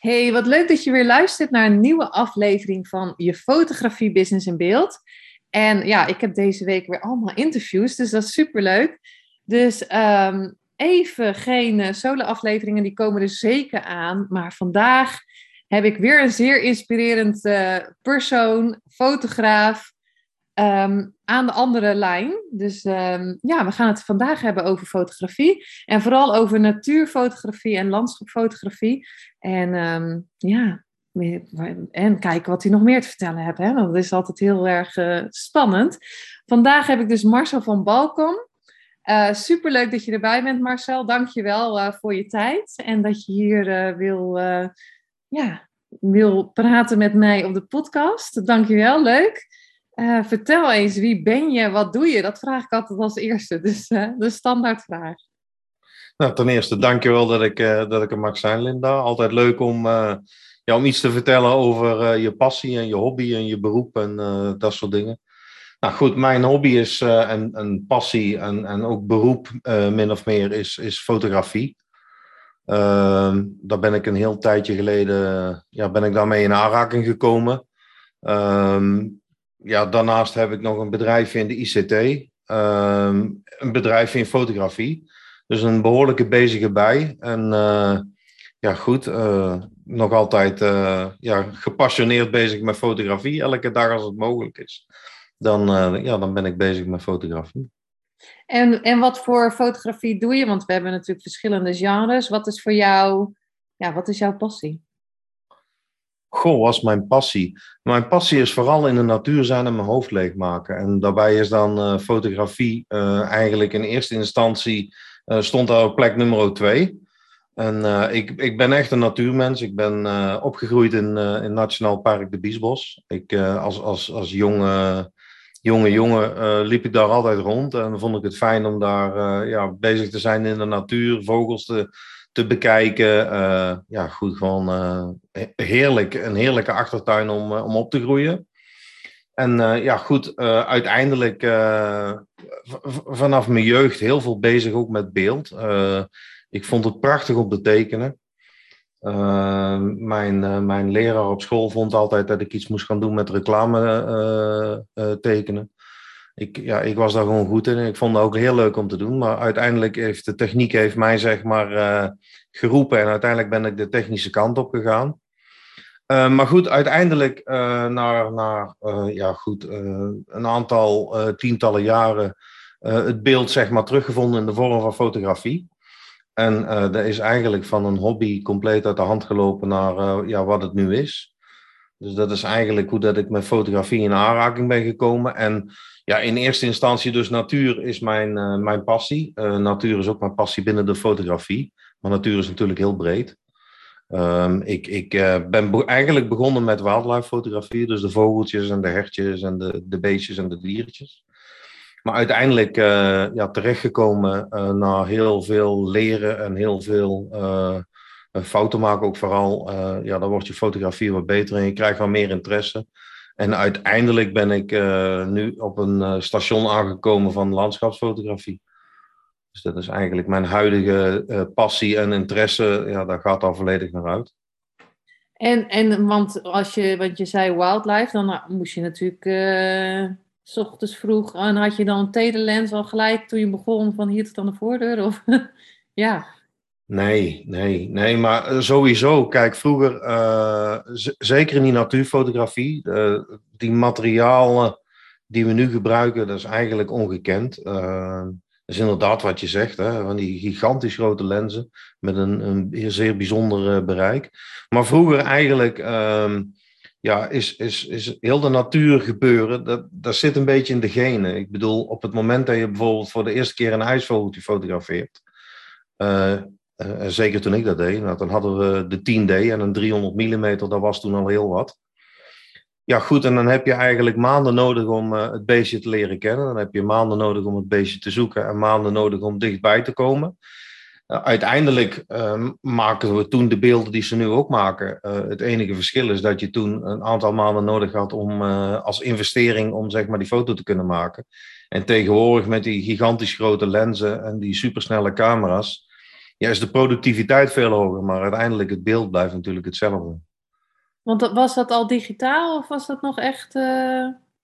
Hey, wat leuk dat je weer luistert naar een nieuwe aflevering van je fotografie business in beeld. En ja, ik heb deze week weer allemaal interviews, dus dat is super leuk. Dus ehm, even geen uh, solo-afleveringen, die komen er zeker aan. Maar vandaag heb ik weer een zeer inspirerend uh, persoon, fotograaf, Ehm, aan de andere lijn. Dus ehm, ja, we gaan het vandaag hebben over fotografie. En vooral over natuurfotografie en landschapfotografie. En um, ja, en kijken wat hij nog meer te vertellen heeft. Hè? Want dat is altijd heel erg uh, spannend. Vandaag heb ik dus Marcel van Balkom. Uh, superleuk dat je erbij bent, Marcel. Dank je wel uh, voor je tijd. En dat je hier wil, ja, wil praten met mij op de podcast. Dank je wel, leuk. Uh, vertel eens, wie ben je, wat doe je? Dat vraag ik altijd als eerste, dus uh, de standaardvraag. Nou, ten eerste, dankjewel dat ik, uh, dat ik er mag zijn, Linda. Altijd leuk om, ja, om iets te vertellen over je passie en je hobby en je beroep en dat soort dingen. Nou goed, mijn hobby is en, en passie en, en ook beroep min of meer is, is fotografie. Ehm, daar ben ik een heel tijdje geleden ja, ben ik daarmee in aanraking gekomen. Ehm, ja, daarnaast heb ik nog een bedrijf in de ICT, ehm, een bedrijf in fotografie. Dus een behoorlijke bezige bij. En uh, ja, goed, uh, nog altijd uh, ja, gepassioneerd bezig met fotografie. Elke dag als het mogelijk is. Dan, ja, dan ben ik bezig met fotografie. En, en wat voor fotografie doe je? Want we hebben natuurlijk verschillende genres. Wat is voor jou, ja, wat is jouw passie? Goh, was mijn passie. Mijn passie is vooral in de natuur zijn en mijn hoofd leegmaken. En daarbij is dan uh, fotografie uh, eigenlijk in eerste instantie uh, stond daar op plek nummer twee. En ik, ik ben echt een natuurmens. Ik ben opgegroeid in, in Nationaal Park de Biesbos. Ik, als, als, als jonge, jonge jongen liep ik daar altijd rond. En vond ik het fijn om daar ja, bezig te zijn in de natuur, vogels te, te bekijken. Uh, ja, goed, gewoon uh, heerlijk. Een heerlijke achtertuin om, uh, om op te groeien. En ja, goed, uiteindelijk vanaf mijn jeugd heel veel bezig ook met beeld. ik vond het prachtig om te tekenen. mijn, mijn leraar op school vond altijd dat ik iets moest gaan doen met reclame tekenen ik, ja, ik was daar gewoon goed in. Ik vond het ook heel leuk om te doen. Maar uiteindelijk heeft de techniek heeft mij zeg maar uh, geroepen. En uiteindelijk ben ik de technische kant op gegaan. Uh, maar goed, uiteindelijk uh, na, na ja, goed, een aantal tientallen jaren het beeld zeg maar teruggevonden in de vorm van fotografie. En dat is eigenlijk van een hobby compleet uit de hand gelopen naar ja, wat het nu is. Dus dat is eigenlijk hoe dat ik met fotografie in aanraking ben gekomen. En ja, in eerste instantie dus natuur is mijn, uh, mijn passie. Uh, natuur is ook mijn passie binnen de fotografie. Maar natuur is natuurlijk heel breed. Um, ik ik uh, ben be eigenlijk begonnen met wildlife fotografie. Dus de vogeltjes en de hertjes en de, de beestjes en de diertjes. Maar uiteindelijk ja, terechtgekomen naar heel veel leren en heel veel fouten maken ook vooral. ja, dan wordt je fotografie wat beter en je krijgt wel meer interesse. En uiteindelijk ben ik uh, nu op een uh, station aangekomen van landschapsfotografie. Dus dat is eigenlijk mijn huidige uh, passie en interesse. Ja, daar gaat al volledig naar uit. En, en want als je, want je zei wildlife, dan moest je natuurlijk s ochtends vroeg. En had je dan een telelens al gelijk toen je begon van hier tot aan de voordeur? Of ja. Nee, nee, nee, maar eh, sowieso. Kijk, vroeger, uh, zeker in die natuurfotografie, uh, die materialen die we nu gebruiken, dat is eigenlijk ongekend. Dat is inderdaad wat je zegt, hè, van die gigantisch grote lenzen met een, een zeer bijzonder bereik. Maar vroeger eigenlijk, uh, ja, is, is, is heel de natuur gebeuren, dat, dat zit een beetje in de genen. Ik bedoel, op het moment dat je bijvoorbeeld voor de eerste keer een ijsvogeltje fotografeert, zeker toen ik dat deed. Nou, dan hadden we de 10D en een 300 mm, dat was toen al heel wat. Ja, goed, en dan heb je eigenlijk maanden nodig om het beestje te leren kennen. Dan heb je maanden nodig om het beestje te zoeken en maanden nodig om dichtbij te komen. Uh, uiteindelijk uh, maken we toen de beelden die ze nu ook maken. Het enige verschil is dat je toen een aantal maanden nodig had om als investering om zeg maar die foto te kunnen maken. En tegenwoordig met die gigantisch grote lenzen en die supersnelle camera's, ja, is de productiviteit veel hoger, maar uiteindelijk het beeld blijft natuurlijk hetzelfde. Want was dat al digitaal of was dat nog echt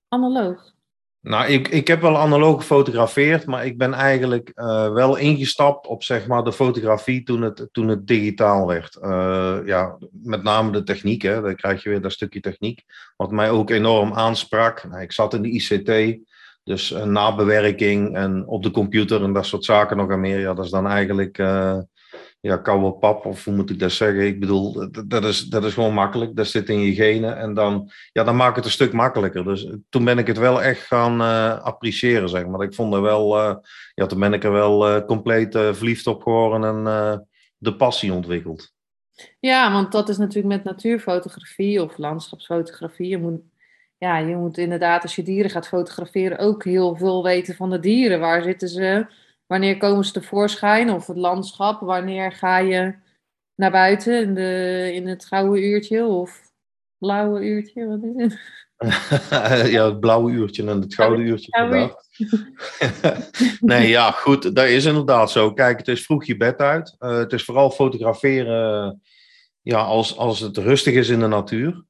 analoog? Nou, ik, ik heb wel analoog gefotografeerd, maar ik ben eigenlijk uh, wel ingestapt op zeg maar, de fotografie toen het, toen het digitaal werd. Uh, ja, met name de techniek, hè. dan krijg je weer dat stukje techniek, wat mij ook enorm aansprak. Nou, ik zat in de ICT, dus uh, nabewerking en op de computer en dat soort zaken nog en meer. Ja, dat is dan eigenlijk ja, koude pap, of hoe moet ik dat zeggen? Ik bedoel, dat is, dat is gewoon makkelijk. Dat zit in je genen en dan, ja, dan maakt het een stuk makkelijker. Dus toen ben ik het wel echt gaan uh, appreciëren, zeg maar. Ik vond er wel, uh, ja, toen ben ik er wel uh, compleet verliefd op geworden en de passie ontwikkeld. Ja, want dat is natuurlijk met natuurfotografie of landschapsfotografie. Je moet, ja, je moet inderdaad, als je dieren gaat fotograferen, ook heel veel weten van de dieren. Waar zitten ze? Wanneer komen ze tevoorschijn? Of het landschap? Wanneer ga je naar buiten in, de, in het gouden uurtje of blauwe uurtje? Wat is het? ja, het blauwe uurtje en het gouden uurtje. Inderdaad. nee, ja, goed. Dat is inderdaad zo. Kijk, het is vroeg je bed uit. Uh, het is vooral fotograferen ja, als, als het rustig is in de natuur.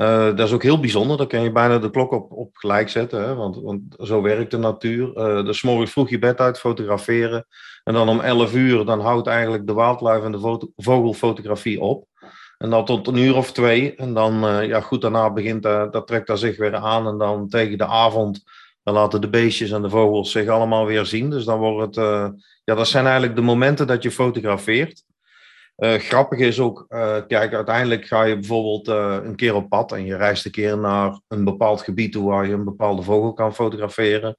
Uh, dat is ook heel bijzonder. Dan kan je bijna de klok op, op gelijk zetten. Hè? Want, want zo werkt de natuur. Uh, dus morgens vroeg je bed uit, fotograferen. En dan om 11 uur, dan houdt eigenlijk de wildlife en de vogelfotografie op. En dan tot een uur of twee. En dan, uh, ja goed, daarna begint dat, trekt dat zich weer aan. En dan tegen de avond, dan laten de beestjes en de vogels zich allemaal weer zien. Dus dan wordt het, ja, dat zijn eigenlijk de momenten dat je fotografeert. Uh, grappig is ook, uh, kijk, uiteindelijk ga je bijvoorbeeld uh, een keer op pad en je reist een keer naar een bepaald gebied toe waar je een bepaalde vogel kan fotograferen.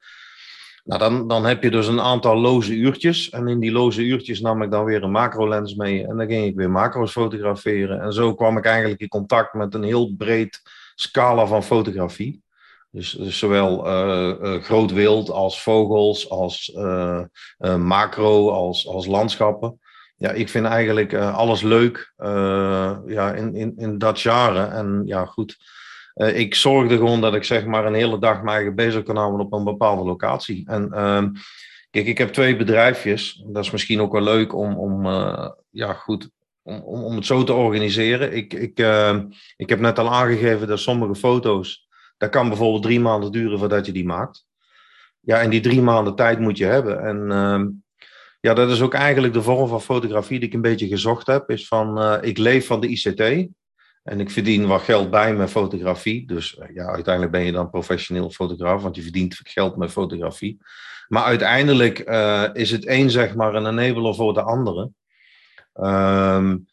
Nou, dan, dan heb je dus een aantal loze uurtjes. En in die loze uurtjes nam ik dan weer een macrolens mee. En dan ging ik weer macro's fotograferen. En zo kwam ik eigenlijk in contact met een heel breed scala van fotografie. Dus, dus zowel groot wild als vogels, als macro, als, als landschappen ja, ik vind eigenlijk uh, alles leuk uh, ja, in, in, in dat jaren. En ja, goed. Uh, ik zorgde gewoon dat ik zeg maar een hele dag mij bezig kan houden op een bepaalde locatie. En ehm, kijk, ik heb twee bedrijfjes. Dat is misschien ook wel leuk om, om ja, goed, om, om, om het zo te organiseren. Ik, ik, ik heb net al aangegeven dat sommige foto's, dat kan bijvoorbeeld drie maanden duren voordat je die maakt. Ja, en die drie maanden tijd moet je hebben. En ehm, ja, dat is ook eigenlijk de vorm van fotografie die ik een beetje gezocht heb. Is van, uh, ik leef van de ICT en ik verdien wat geld bij mijn fotografie. Dus uh, ja, uiteindelijk ben je dan professioneel fotograaf, want je verdient geld met fotografie. Maar uiteindelijk uh, is het een zeg maar een enabler voor de andere. Um,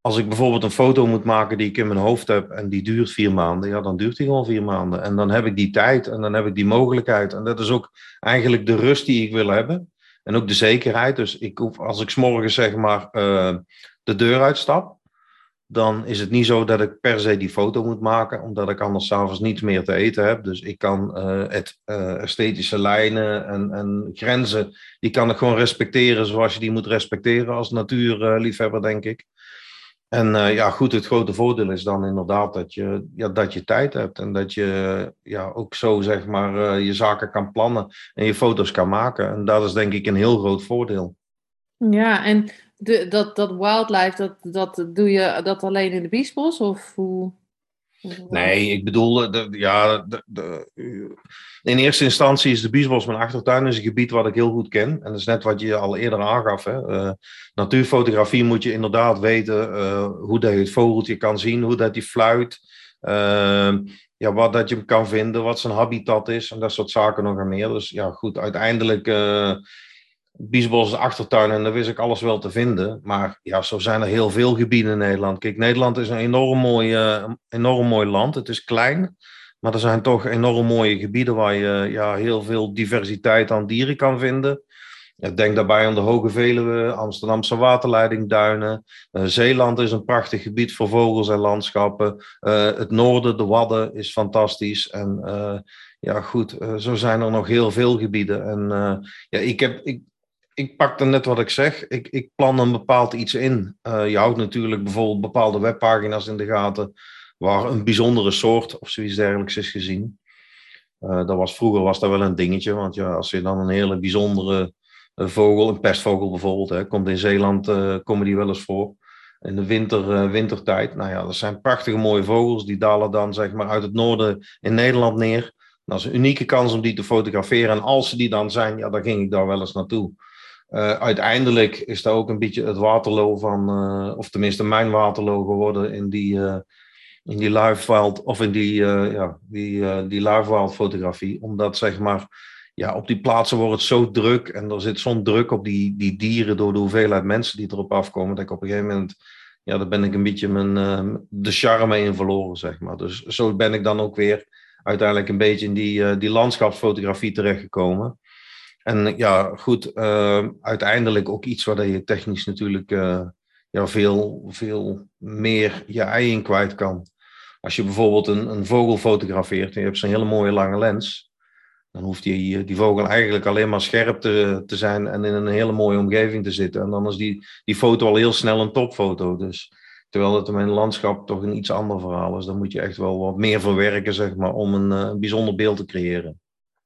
als ik bijvoorbeeld een foto moet maken die ik in mijn hoofd heb en die duurt vier maanden, ja, dan duurt die gewoon vier maanden. En dan heb ik die tijd en dan heb ik die mogelijkheid. En dat is ook eigenlijk de rust die ik wil hebben. En ook de zekerheid. Dus ik hoef, als ik s'morgens zeg maar uh, de deur uitstap, dan is het niet zo dat ik per se die foto moet maken, omdat ik anders s'avonds niets meer te eten heb. Dus ik kan uh, het uh, esthetische lijnen en, en, grenzen, die kan ik gewoon respecteren zoals je die moet respecteren als natuurliefhebber, denk ik. En uh, ja, goed, het grote voordeel is dan inderdaad dat je, ja, dat je tijd hebt en dat je ja, ook zo zeg maar uh, je zaken kan plannen en je foto's kan maken. En dat is denk ik een heel groot voordeel. Ja, en de, dat, dat wildlife, dat, dat doe je dat alleen in de Biesbos of hoe? Nee, ik bedoel, de, ja, de, de, in eerste instantie is de Biesbos mijn achtertuin is een gebied wat ik heel goed ken. En dat is net wat je al eerder aangaf. Hè. Uh, natuurfotografie moet je inderdaad weten uh, hoe dat je het vogeltje kan zien, hoe dat hij fluit. Uh, ja, wat dat je hem kan vinden, wat zijn habitat is en dat soort zaken nog en meer. Dus ja, goed, uiteindelijk Biesbos is achtertuin en daar wist ik alles wel te vinden. Maar ja, zo zijn er heel veel gebieden in Nederland. Kijk, Nederland is een enorm mooi, enorm mooi land. Het is klein, maar er zijn toch enorm mooie gebieden waar je ja, heel veel diversiteit aan dieren kan vinden. denk daarbij aan de Hoge Veluwe, Amsterdamse waterleiding, duinen. Zeeland is een prachtig gebied voor vogels en landschappen. het noorden, de Wadden, is fantastisch. En ja, goed, zo zijn er nog heel veel gebieden. En ja, ik, heb, ik, ik pak net wat ik zeg. Ik, ik plan een bepaald iets in. je houdt natuurlijk bijvoorbeeld bepaalde webpagina's in de gaten waar een bijzondere soort of zoiets dergelijks is gezien. Uh, dat was, vroeger was dat wel een dingetje, want ja, als je dan een hele bijzondere uh, vogel, een pestvogel bijvoorbeeld, hè, komt in Zeeland, uh, komen die wel eens voor. In de winter, wintertijd. Nou ja, dat zijn prachtige mooie vogels. Die dalen dan zeg maar uit het noorden in Nederland neer. Dat is een unieke kans om die te fotograferen. En als ze die dan zijn, ja, dan ging ik daar wel eens naartoe. uiteindelijk is dat ook een beetje het Waterloo van, of tenminste mijn Waterloo geworden in die in die live wild, of in die, uh, ja, die, uh, die live wild fotografie. Omdat zeg maar, ja, op die plaatsen wordt het zo druk en er zit zo'n druk op die, die dieren door de hoeveelheid mensen die erop afkomen. Dat ik op een gegeven moment, ja, daar ben ik een beetje mijn, uh, de charme in verloren, zeg maar. Dus zo ben ik dan ook weer uiteindelijk een beetje in die, die landschapsfotografie terechtgekomen. En ja, goed, uiteindelijk ook iets waar je technisch natuurlijk ja, veel, veel meer je ei in kwijt kan. Als je bijvoorbeeld een, een vogel fotografeert en je hebt zo'n hele mooie lange lens, dan hoeft die, die vogel eigenlijk alleen maar scherp te, te zijn en in een hele mooie omgeving te zitten. En dan is die, die foto al heel snel een topfoto. Dus terwijl het in een landschap toch een iets ander verhaal is, dan moet je echt wel wat meer verwerken, zeg maar, om een, eh, een bijzonder beeld te creëren.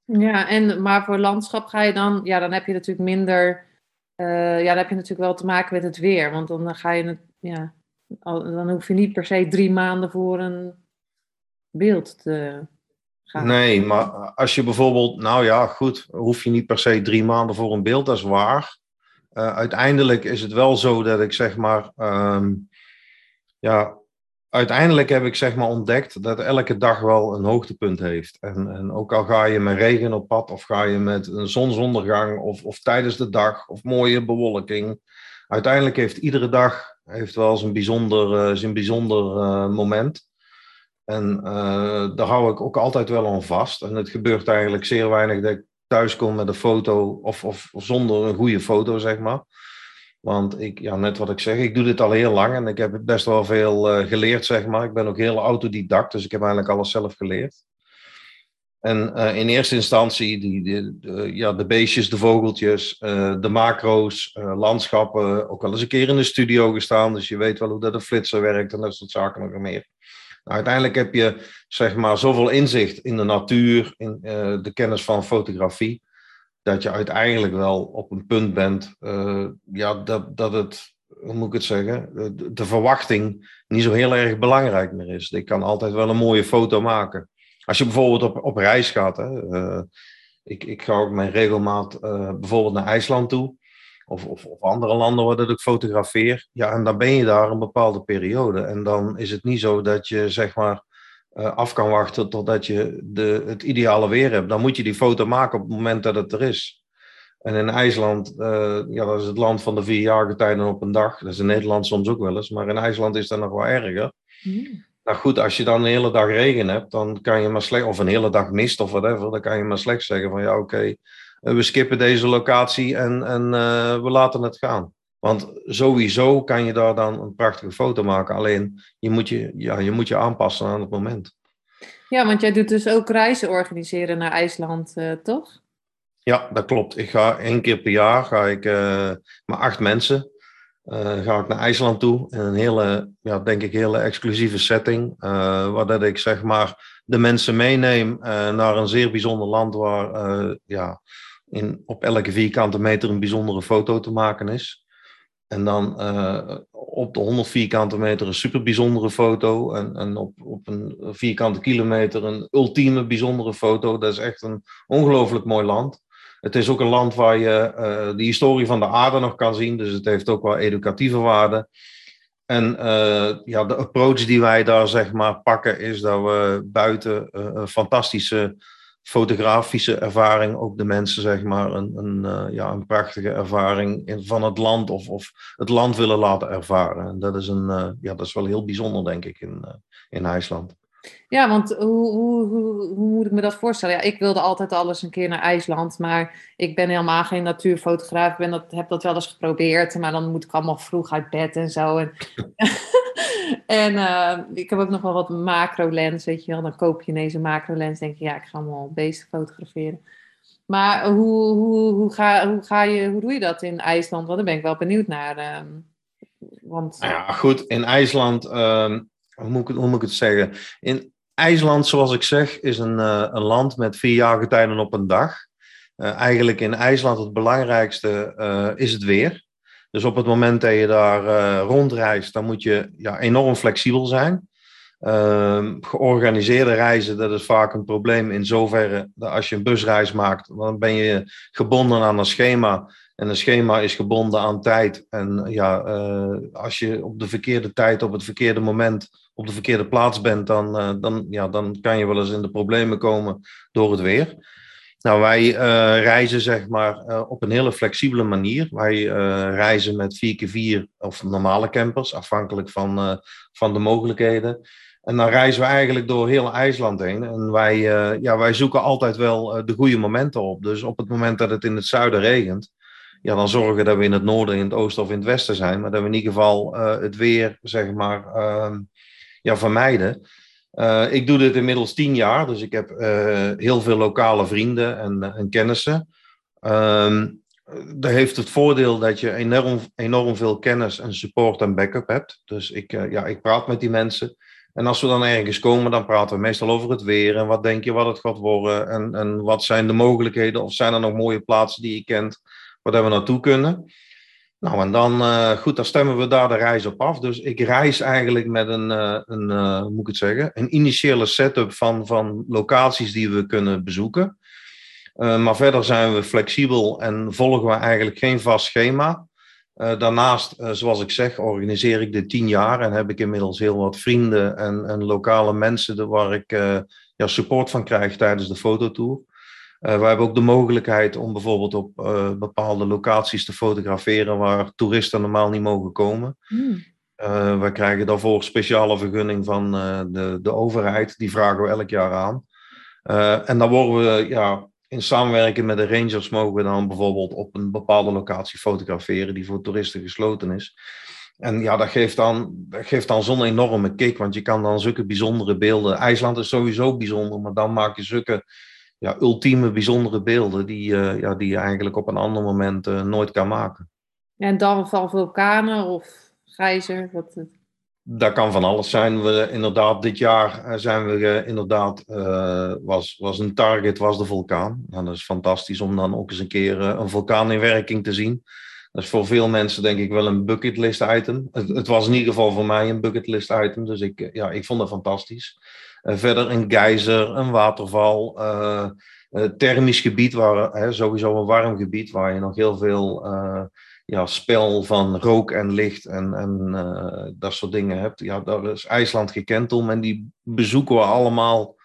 Ja, en, maar voor landschap ga je dan, ja, dan heb je natuurlijk minder uh, ja, dan heb je natuurlijk wel te maken met het weer. Want dan ga je ja, dan hoef je niet per se drie maanden voor een beeld te gaan. Nee, maar als je bijvoorbeeld, nou ja, goed, hoef je niet per se drie maanden voor een beeld, dat is waar. Uh, uiteindelijk is het wel zo dat ik zeg maar, um, ja, uiteindelijk heb ik zeg maar ontdekt dat elke dag wel een hoogtepunt heeft. En, en ook al ga je met regen op pad of ga je met een zonsondergang of, of tijdens de dag of mooie bewolking. Uiteindelijk heeft iedere dag heeft wel zijn bijzonder, uh, zijn bijzonder uh, moment. En uh, daar hou ik ook altijd wel aan vast. En het gebeurt eigenlijk zeer weinig dat ik thuis kom met een foto of, of zonder een goede foto, zeg maar. Want ik, ja, net wat ik zeg, ik doe dit al heel lang en ik heb best wel veel uh, geleerd, zeg maar. Ik ben ook heel autodidact, dus ik heb eigenlijk alles zelf geleerd. En uh, in eerste instantie die, de, ja, de beestjes, de vogeltjes, uh, de macro's, landschappen. Ook wel eens een keer in de studio gestaan, dus je weet wel hoe dat een flitser werkt en dat soort zaken nog meer. Nou, uiteindelijk heb je zeg maar zoveel inzicht in de natuur, in de kennis van fotografie dat je uiteindelijk wel op een punt bent, uh, ja, dat, dat het, hoe moet ik het zeggen, de, de, verwachting niet zo heel erg belangrijk meer is. Ik kan altijd wel een mooie foto maken. Als je bijvoorbeeld op, op reis gaat, hè, uh, ik, ik ga ook mijn regelmaat bijvoorbeeld naar IJsland toe, of, of, of, andere landen waar dat ik fotografeer. Ja, en dan ben je daar een bepaalde periode. En dan is het niet zo dat je zeg maar af kan wachten totdat je de, het ideale weer hebt. Dan moet je die foto maken op het moment dat het er is. En in IJsland, uh, ja, dat is het land van de vier jaargetijden op een dag. Dat is in Nederland soms ook wel eens, maar in IJsland is dat nog wel erger. Mm. Nou goed, als je dan een hele dag regen hebt, dan kan je maar slecht, of een hele dag mist of whatever, dan kan je maar slecht zeggen van ja, oké, okay, we skippen deze locatie en, en uh, we laten het gaan. Want sowieso kan je daar dan een prachtige foto maken. Alleen je moet je, ja, je, moet je aanpassen aan het moment. Ja, want jij doet dus ook reizen organiseren naar IJsland, uh, toch? Ja, dat klopt. Ik ga één keer per jaar, ga ik uh, met acht mensen, uh, ga ik naar IJsland toe. In een hele, ja, denk ik, hele exclusieve setting. waar dat ik zeg maar de mensen meeneem naar een zeer bijzonder land waar ja, in, op elke vierkante meter een bijzondere foto te maken is. En dan uh, op de 100 vierkante meter een super bijzondere foto. En, en op, op een vierkante kilometer een ultieme bijzondere foto. Dat is echt een ongelooflijk mooi land. Het is ook een land waar je uh, de historie van de aarde nog kan zien. Dus het heeft ook wel educatieve waarde. En uh, ja, de approach die wij daar zeg maar pakken is dat we buiten fantastische fotografische ervaring ook de mensen zeg maar een, een, uh, ja, een prachtige ervaring in, van het land of, of het land willen laten ervaren. En dat is, een, uh, ja, dat is wel heel bijzonder denk ik in, uh, in IJsland. Ja, want hoe, hoe, hoe, hoe, moet ik me dat voorstellen? Ja, ik wilde altijd alles een keer naar IJsland, maar ik ben helemaal geen natuurfotograaf. Ik ben dat, heb dat wel eens geprobeerd, maar dan moet ik allemaal vroeg uit bed en zo. En, en uh, ik heb ook nog wel wat macro-lens, weet je wel. Dan koop je ineens een macro-lens, denk je, ja, ik ga allemaal beesten fotograferen. Maar hoe, hoe, hoe, ga, ga je, hoe doe je dat in IJsland? Want daar ben ik wel benieuwd naar. Uh, want... Nou ja, goed, in IJsland... Uh, hoe moet, ik, moet het zeggen? In IJsland, zoals ik zeg, is een, uh, een land met vier jaargetijden op een dag. Uh, eigenlijk in IJsland het belangrijkste uh, is het weer. Dus op het moment dat je daar rondreist, dan moet je ja, enorm flexibel zijn. Ehm, georganiseerde reizen, dat is vaak een probleem in zoverre dat als je een busreis maakt, dan ben je gebonden aan een schema. En een schema is gebonden aan tijd. En ja, als je op de verkeerde tijd, op het verkeerde moment op de verkeerde plaats bent, dan, uh, dan, ja, dan kan je wel eens in de problemen komen door het weer. Nou, wij uh, reizen zeg maar op een hele flexibele manier. Wij reizen met 4x4 of normale campers, afhankelijk van, van de mogelijkheden. En dan reizen we eigenlijk door heel IJsland heen. En wij, ja, wij zoeken altijd wel de goede momenten op. Dus op het moment dat het in het zuiden regent, ja, dan zorgen dat we in het noorden, in het oosten of in het westen zijn. Maar dat we in ieder geval het weer, zeg maar, ehm, ja, vermijden. Uh, ik doe dit inmiddels tien jaar, dus ik heb uh, heel veel lokale vrienden en, eh, en kennissen. Um, heeft het voordeel dat je enorm, enorm veel kennis en support en backup hebt. Dus ik, ja, ik praat met die mensen. En als we dan ergens komen, dan praten we meestal over het weer. En wat denk je wat het gaat worden? En, en wat zijn de mogelijkheden? Of zijn er nog mooie plaatsen die je kent waar we naartoe kunnen? Nou, en dan, uh, goed, dan stemmen we daar de reis op af. Dus ik reis eigenlijk met een, uh, een uh, moet ik het zeggen, een initiële setup van, van locaties die we kunnen bezoeken. maar verder zijn we flexibel en volgen we eigenlijk geen vast schema. daarnaast, zoals ik zeg, organiseer ik dit tien jaar en heb ik inmiddels heel wat vrienden en, en lokale mensen waar ik ja, support van krijg tijdens de fototour. Uh, we hebben ook de mogelijkheid om bijvoorbeeld op uh, bepaalde locaties te fotograferen waar toeristen normaal niet mogen komen. Mm. Uh, wij krijgen daarvoor speciale vergunning van de, de overheid. Die vragen we elk jaar aan. en dan worden we ja, in samenwerking met de rangers mogen we dan bijvoorbeeld op een bepaalde locatie fotograferen die voor toeristen gesloten is. En ja, dat geeft dan, dat geeft dan zo'n enorme kick, want je kan dan zulke bijzondere beelden. IJsland is sowieso bijzonder, maar dan maak je zulke ja, ultieme, bijzondere beelden die, uh, ja, die je eigenlijk op een ander moment uh, nooit kan maken. En dan van vulkanen of gijzer? Wat... Dat kan van alles zijn. We, inderdaad, dit jaar eh, zijn we inderdaad, was, was een target, was de vulkaan. Nou, dat is fantastisch om dan ook eens een keer een vulkaan in werking te zien. Dat is voor veel mensen denk ik wel een bucketlist item. Het, het, was in ieder geval voor mij een bucketlist item. Dus ik, ja, ik vond het fantastisch. Uh, verder een geyser, een waterval, uh, thermisch gebied, waar, sowieso een warm gebied, waar je nog heel veel ja, spel van rook en licht en, en dat soort dingen hebt. Ja, daar is IJsland gekend om en die bezoeken we allemaal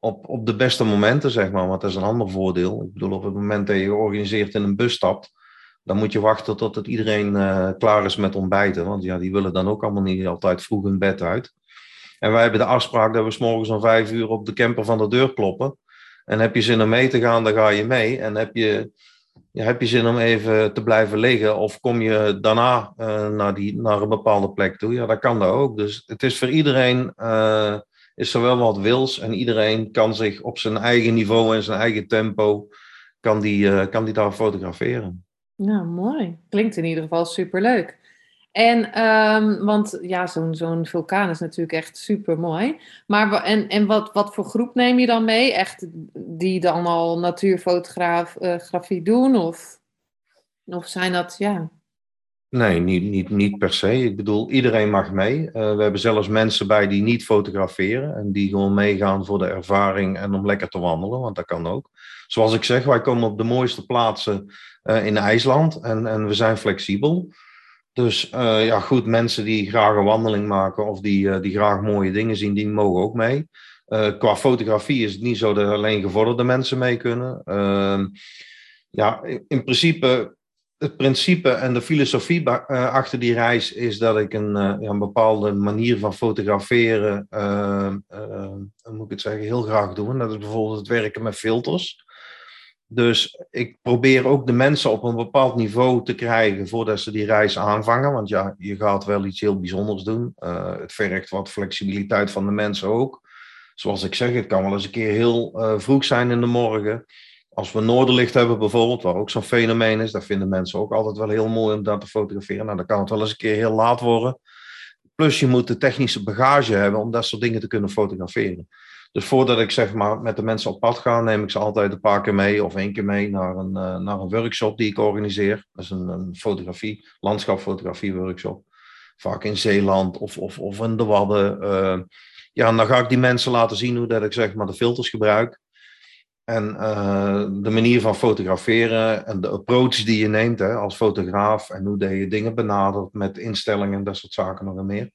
op, op de beste momenten, zeg maar. Want dat is een ander voordeel. Ik bedoel, op het moment dat je georganiseerd in een bus stapt, dan moet je wachten tot het iedereen klaar is met ontbijten. Want ja, die willen dan ook allemaal niet altijd vroeg in bed uit. En wij hebben de afspraak dat we s morgens om vijf uur op de camper van de deur kloppen. En heb je zin om mee te gaan, dan ga je mee. En heb je, heb je zin om even te blijven liggen? Of kom je daarna uh, naar, die, naar een bepaalde plek toe? Ja, dat kan dat ook. Dus het is voor iedereen, uh, is er wel wat wils. En iedereen kan zich op zijn eigen niveau en zijn eigen tempo, kan die, uh, kan die daar fotograferen. Nou, mooi. Klinkt in ieder geval superleuk. En, um, want ja, zo'n vulkaan is natuurlijk echt super mooi. Maar en, en wat, wat voor groep neem je dan mee? Echt die dan al natuurfotografie uh, doen? Of, of zijn dat, ja... Nee, niet, niet, niet per se. Ik bedoel, iedereen mag mee. Uh, we hebben zelfs mensen bij die niet fotograferen en die gewoon meegaan voor de ervaring en om lekker te wandelen, want dat kan ook. Zoals ik zeg, wij komen op de mooiste plaatsen uh, in IJsland en, en we zijn flexibel. Dus uh, ja, goed, mensen die graag een wandeling maken of die, uh, die graag mooie dingen zien, die mogen ook mee. Uh, qua fotografie is het niet zo dat alleen gevorderde mensen mee kunnen. Ehm, ja, in, in, principe, het principe en de filosofie achter die reis is dat ik een, ja, een bepaalde manier van fotograferen ehm, ehm, het zeggen, heel graag doen. Dat is bijvoorbeeld het werken met filters. Dus ik probeer ook de mensen op een bepaald niveau te krijgen voordat ze die reis aanvangen. Want ja, je gaat wel iets heel bijzonders doen. Uh, het vergt wat flexibiliteit van de mensen ook. Zoals ik zeg, het kan wel eens een keer heel uh, vroeg zijn in de morgen. Als we noorderlicht hebben bijvoorbeeld, waar ook zo'n fenomeen is, dat vinden mensen ook altijd wel heel mooi om dat te fotograferen. Nou, dan kan het wel eens een keer heel laat worden. Plus je moet de technische bagage hebben om dat soort dingen te kunnen fotograferen. Dus voordat ik zeg maar met de mensen op pad ga, neem ik ze altijd een paar keer mee of één keer mee naar een, uh, naar een workshop die ik organiseer. Dat is een, een fotografie, landschapfotografie workshop. Vaak in Zeeland of, of, of in de Wadden. Uh, ja, en dan ga ik die mensen laten zien hoe dat ik zeg maar de filters gebruik. En uh, de manier van fotograferen en de approach die je neemt hè, als fotograaf en hoe je dingen benadert met instellingen en dat soort zaken nog meer.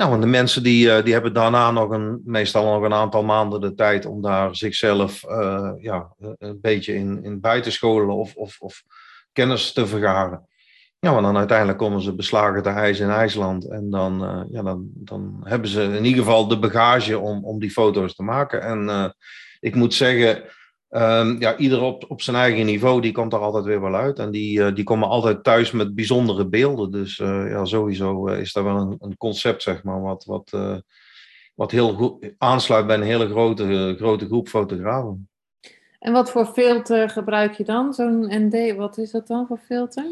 Nou, en de mensen die, uh, die hebben daarna nog een, meestal nog een aantal maanden de tijd om daar zichzelf uh, ja, een beetje in, in bij scholen of, of, of kennis te vergaren. Ja, maar dan uiteindelijk komen ze beslagen te ijs in IJsland. En dan, ja, dan, dan hebben ze in ieder geval de bagage om, om die foto's te maken. En ik moet zeggen, um, ja, ieder op, op zijn eigen niveau, die komt er altijd weer wel uit. En die, uh, die komen altijd thuis met bijzondere beelden. Dus uh, ja, sowieso uh, is dat wel een, een, concept, zeg maar, wat, wat, wat heel goed aansluit bij een hele grote, grote groep fotografen. En wat voor filter gebruik je dan? Zo'n ND, wat is dat dan voor filter?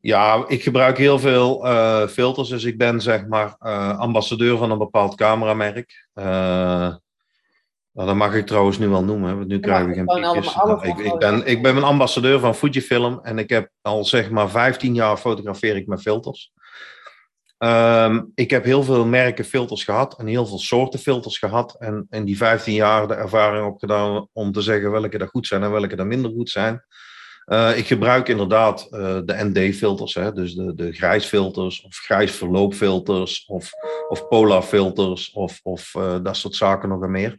Ja, ik gebruik heel veel filters. Dus ik ben zeg maar ambassadeur van een bepaald cameramerk. Nou, dat mag ik trouwens nu wel noemen, want nu krijgen we geen piekjes. Nou, ik, ik, ben, ik ben een ambassadeur van Fujifilm en ik heb al zeg maar 15 jaar fotografeer ik met filters. Um, ik heb heel veel merken filters gehad en heel veel soorten filters gehad. En in die 15 jaar de ervaring opgedaan om te zeggen welke er goed zijn en welke er minder goed zijn. Uh, ik gebruik inderdaad uh, de ND-filters, dus de, de grijsfilters of grijs verloopfilters of, of polarfilters of, of uh, dat soort zaken nog en meer.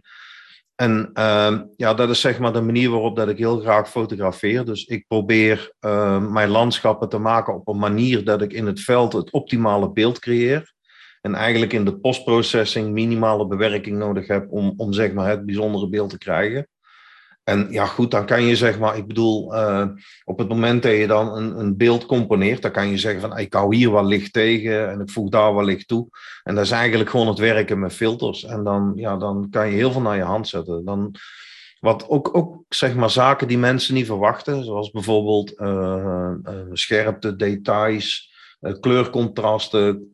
En uh, ja, dat is zeg maar de manier waarop dat ik heel graag fotografeer. Dus ik probeer uh, mijn landschappen te maken op een manier dat ik in het veld het optimale beeld creëer. En eigenlijk in de postprocessing minimale bewerking nodig heb om, om zeg maar het bijzondere beeld te krijgen. En ja, goed, dan kan je zeg maar, ik bedoel, uh, op het moment dat je dan een, een beeld componeert, dan kan je zeggen van, ik hou hier wat licht tegen en ik voeg daar wat licht toe. En dat is eigenlijk gewoon het werken met filters. En dan, ja, dan kan je heel veel naar je hand zetten. Dan, wat ook, ook zeg maar zaken die mensen niet verwachten, zoals bijvoorbeeld uh, uh, scherpte, details, kleurcontrasten,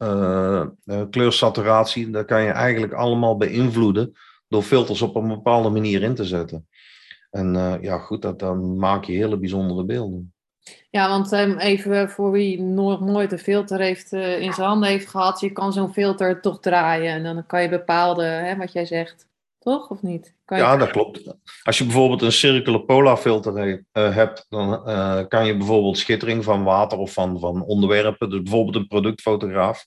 kleursaturatie, dat kan je eigenlijk allemaal beïnvloeden door filters op een bepaalde manier in te zetten. En uh, ja, goed, dat, dan maak je hele bijzondere beelden. Ja, want um, even voor wie nog nooit een filter heeft, uh, in zijn handen heeft gehad, je kan zo'n filter toch draaien en dan kan je bepaalde, hè, wat jij zegt, toch of niet? Kan ja, dat klopt. Als je bijvoorbeeld een circular polar filter he, uh, hebt, dan kan je bijvoorbeeld schittering van water of van, van onderwerpen, dus bijvoorbeeld een productfotograaf,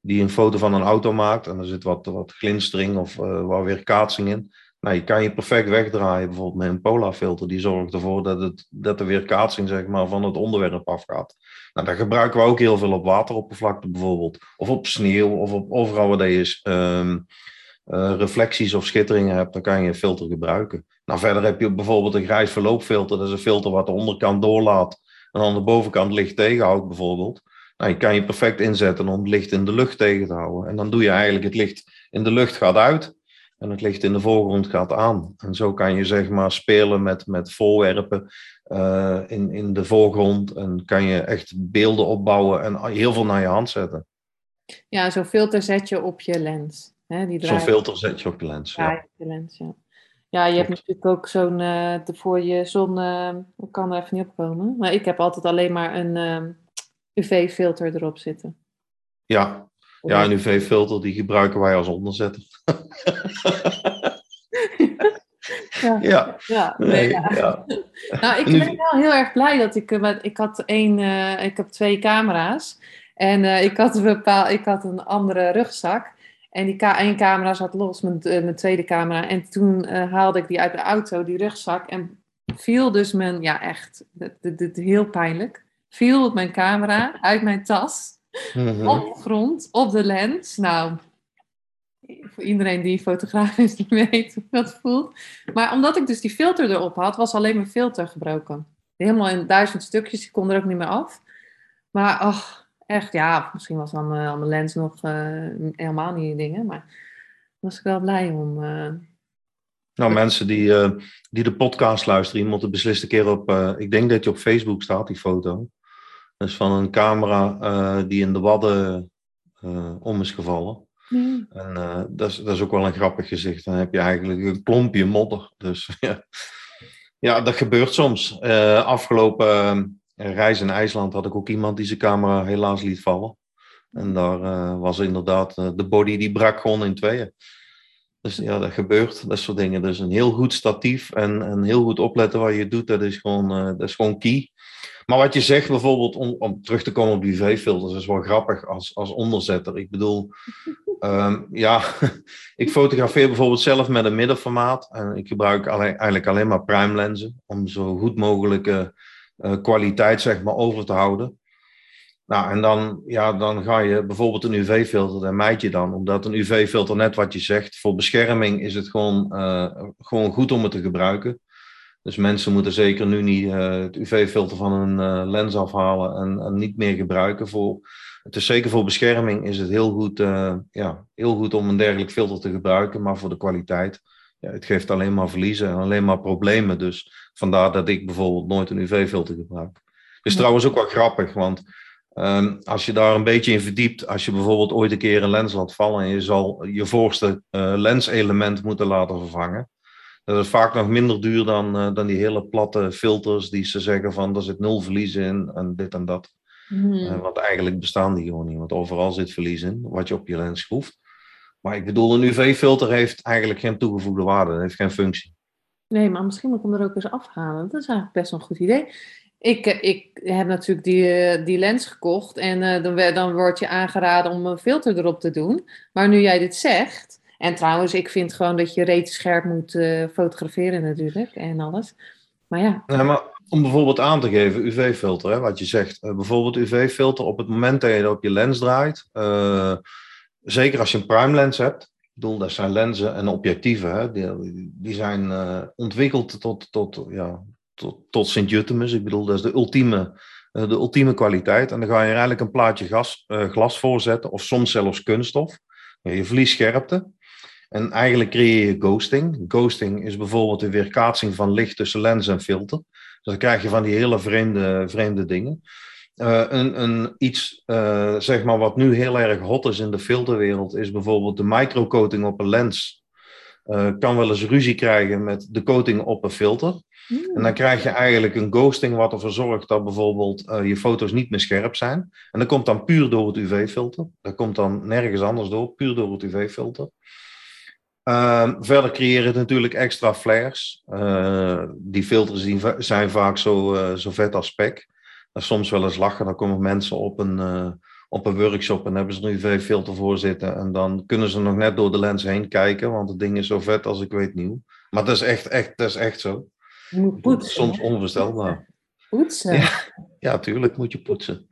die een foto van een auto maakt en er zit wat, wat glinstering of wat weerkaatsing in nou, je kan je perfect wegdraaien, bijvoorbeeld met een polarfilter. Die zorgt ervoor dat, het, dat de weerkaatsing zeg maar, van het onderwerp afgaat. Nou, dat gebruiken we ook heel veel op wateroppervlakte bijvoorbeeld. Of op sneeuw, of op overal waar je reflecties of schitteringen hebt, dan kan je een filter gebruiken. Nou, verder heb je bijvoorbeeld een grijs verloopfilter. Dat is een filter wat de onderkant doorlaat en aan de bovenkant licht tegenhoudt bijvoorbeeld. Nou, je kan je perfect inzetten om het licht in de lucht tegen te houden. En dan doe je eigenlijk het licht in de lucht gaat uit. En het licht in de voorgrond gaat aan. En zo kan je zeg maar spelen met, met voorwerpen uh, in, in de voorgrond. En kan je echt beelden opbouwen en heel veel naar je hand zetten. Ja, zo'n filter zet je op je lens. Zo'n filter zet je op je lens, ja. ja. De lens, ja. Ja, je hebt natuurlijk ook zo'n, uh, voor je zon, uh, ik kan er even niet opkomen. Maar ik heb altijd alleen maar een UV-filter erop zitten. Ja, ja, een UV-filter die gebruiken wij als onderzetter. ja. Ja. Ja, nee, ja. Nou, ik ben wel heel erg blij dat ik... Eh, ik had één... Uh, ik heb twee camera's. En uh, ik, had een bepaal, ik had een andere rugzak. En die ka één camera zat los, mijn, mijn tweede camera. En toen haalde ik die uit de auto, die rugzak. En viel dus mijn... Ja, echt. Dit, dit, heel pijnlijk. Viel mijn camera uit mijn tas. Mm -hmm. Op de grond, op de lens. Nou, voor iedereen die fotograaf is, die weet hoe dat voelt. Maar omdat ik dus die filter erop had, was alleen mijn filter gebroken. Helemaal in duizend stukjes, ik kon er ook niet meer af. Maar ach, echt, ja, misschien was dan mijn, mijn lens nog uh, helemaal niet dingen. Maar was ik wel blij om. Uh... Nou, mensen die, uh, die de podcast luisteren, die moeten beslist een keer op. ik denk dat je op Facebook staat, die foto. Is van een camera die in de wadden om is gevallen. Mm. En dat, is, dat is ook wel een grappig gezicht. Dan heb je eigenlijk een klompje modder. Dus ja, ja dat gebeurt soms. afgelopen reis in IJsland had ik ook iemand die zijn camera helaas liet vallen. En daar was inderdaad de body die brak gewoon in tweeën. Dus ja, dat gebeurt, dat soort dingen. Dus een heel goed statief en, en heel goed opletten wat je doet, dat is gewoon, dat is gewoon key. Maar wat je zegt bijvoorbeeld, om, om terug te komen op die UV-filters, is wel grappig als, als onderzetter. Ik bedoel, um, ja, ik fotografeer bijvoorbeeld zelf met een middenformaat. En ik gebruik alleen, eigenlijk alleen maar prime lenzen om zo goed mogelijk uh, kwaliteit zeg maar, over te houden. Nou, en dan, ja, dan ga je bijvoorbeeld een UV-filter, daar mijt je dan. Omdat een UV-filter, net wat je zegt, voor bescherming is het gewoon, uh, gewoon goed om het te gebruiken. Dus mensen moeten zeker nu niet uh, het UV-filter van hun uh, lens afhalen en, en, niet meer gebruiken. Voor, het is zeker voor bescherming is het heel goed, ja, heel goed om een dergelijk filter te gebruiken. Maar voor de kwaliteit, ja, het geeft alleen maar verliezen en alleen maar problemen. Dus vandaar dat ik bijvoorbeeld nooit een UV-filter gebruik. Het is trouwens ook wel grappig, want um, als je daar een beetje in verdiept, als je bijvoorbeeld ooit een keer een lens laat vallen en je zal je voorste lenselement moeten laten vervangen, dat is vaak nog minder duur dan, uh, dan die hele platte filters die ze zeggen van er zit nul verlies in en dit en dat. Hmm. Uh, want eigenlijk bestaan die gewoon niet, want overal zit verlies in, wat je op je lens schroeft. Maar ik bedoel, een UV-filter heeft eigenlijk geen toegevoegde waarde, heeft geen functie. Nee, maar misschien moet ik hem er ook eens afhalen. Dat is eigenlijk best wel een goed idee. Ik, eh, ik heb natuurlijk die, eh, die lens gekocht en uh, dan, dan wordt je aangeraden om een filter erop te doen. Maar nu jij dit zegt, en trouwens, ik vind gewoon dat je reet scherp moet uh, fotograferen natuurlijk en alles. Maar ja. ja maar om bijvoorbeeld aan te geven, UV-filter, wat je zegt. bijvoorbeeld UV-filter op het moment dat je op je lens draait. zeker als je een prime lens hebt, bedoel, dat zijn lenzen en objectieven. Hè? Die, die zijn ontwikkeld tot, tot, ja, tot, tot Sint-Jutemus. Ik bedoel, dat is de ultieme, de ultieme kwaliteit. En dan ga je er eigenlijk een plaatje glas voor zetten, of soms zelfs kunststof. Je verliest scherpte. En eigenlijk creëer je ghosting. Ghosting is bijvoorbeeld de weerkaatsing van licht tussen lens en filter. Dus dan krijg je van die hele vreemde, vreemde dingen. Uh, een, een, iets, uh, zeg maar, wat nu heel erg hot is in de filterwereld, is bijvoorbeeld de microcoating op een lens. Uh, kan wel eens ruzie krijgen met de coating op een filter. Mm. En dan krijg je eigenlijk een ghosting wat ervoor zorgt dat bijvoorbeeld je foto's niet meer scherp zijn. En dat komt dan puur door het UV-filter. Dat komt dan nergens anders door, puur door het UV-filter. Ehm, verder creëren het natuurlijk extra flares. die filters die zijn vaak zo, zo vet als spek soms wel eens lachen. Dan komen mensen op een, uh, op een workshop en hebben ze een UV-filter voor zitten. En dan kunnen ze nog net door de lens heen kijken, want het ding is zo vet als ik weet nieuw. Maar dat is echt, echt, dat is echt zo. Je moet poetsen. Soms onvoorstelbaar. Poetsen? Ja, ja, tuurlijk moet je poetsen.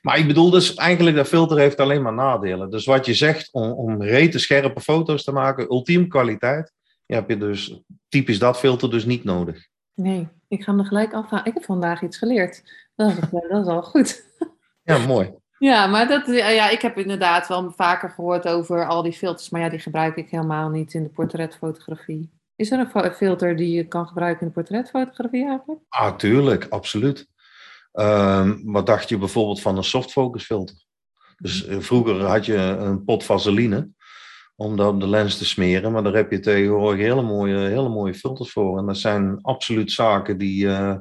Maar ik bedoel dus eigenlijk, dat filter heeft alleen maar nadelen. Dus wat je zegt om, om rete scherpe foto's te maken, ultiem kwaliteit, ja, heb je dus typisch dat filter dus niet nodig. Nee, ik ga er gelijk afhalen. Ik heb vandaag iets geleerd. Dat is, dat is al goed. Ja, mooi. Ja, maar dat, ja, ik heb inderdaad wel vaker gehoord over al die filters, maar ja, die gebruik ik helemaal niet in de portretfotografie. Is er een filter die je kan gebruiken in de portretfotografie eigenlijk? Ah, tuurlijk, absoluut. Um, wat dacht je bijvoorbeeld van een softfocus filter? Dus eh, vroeger had je een pot vaseline om dat op de lens te smeren, maar daar heb je tegenwoordig hele mooie, hele mooie filters voor. En dat zijn absoluut zaken die, uh,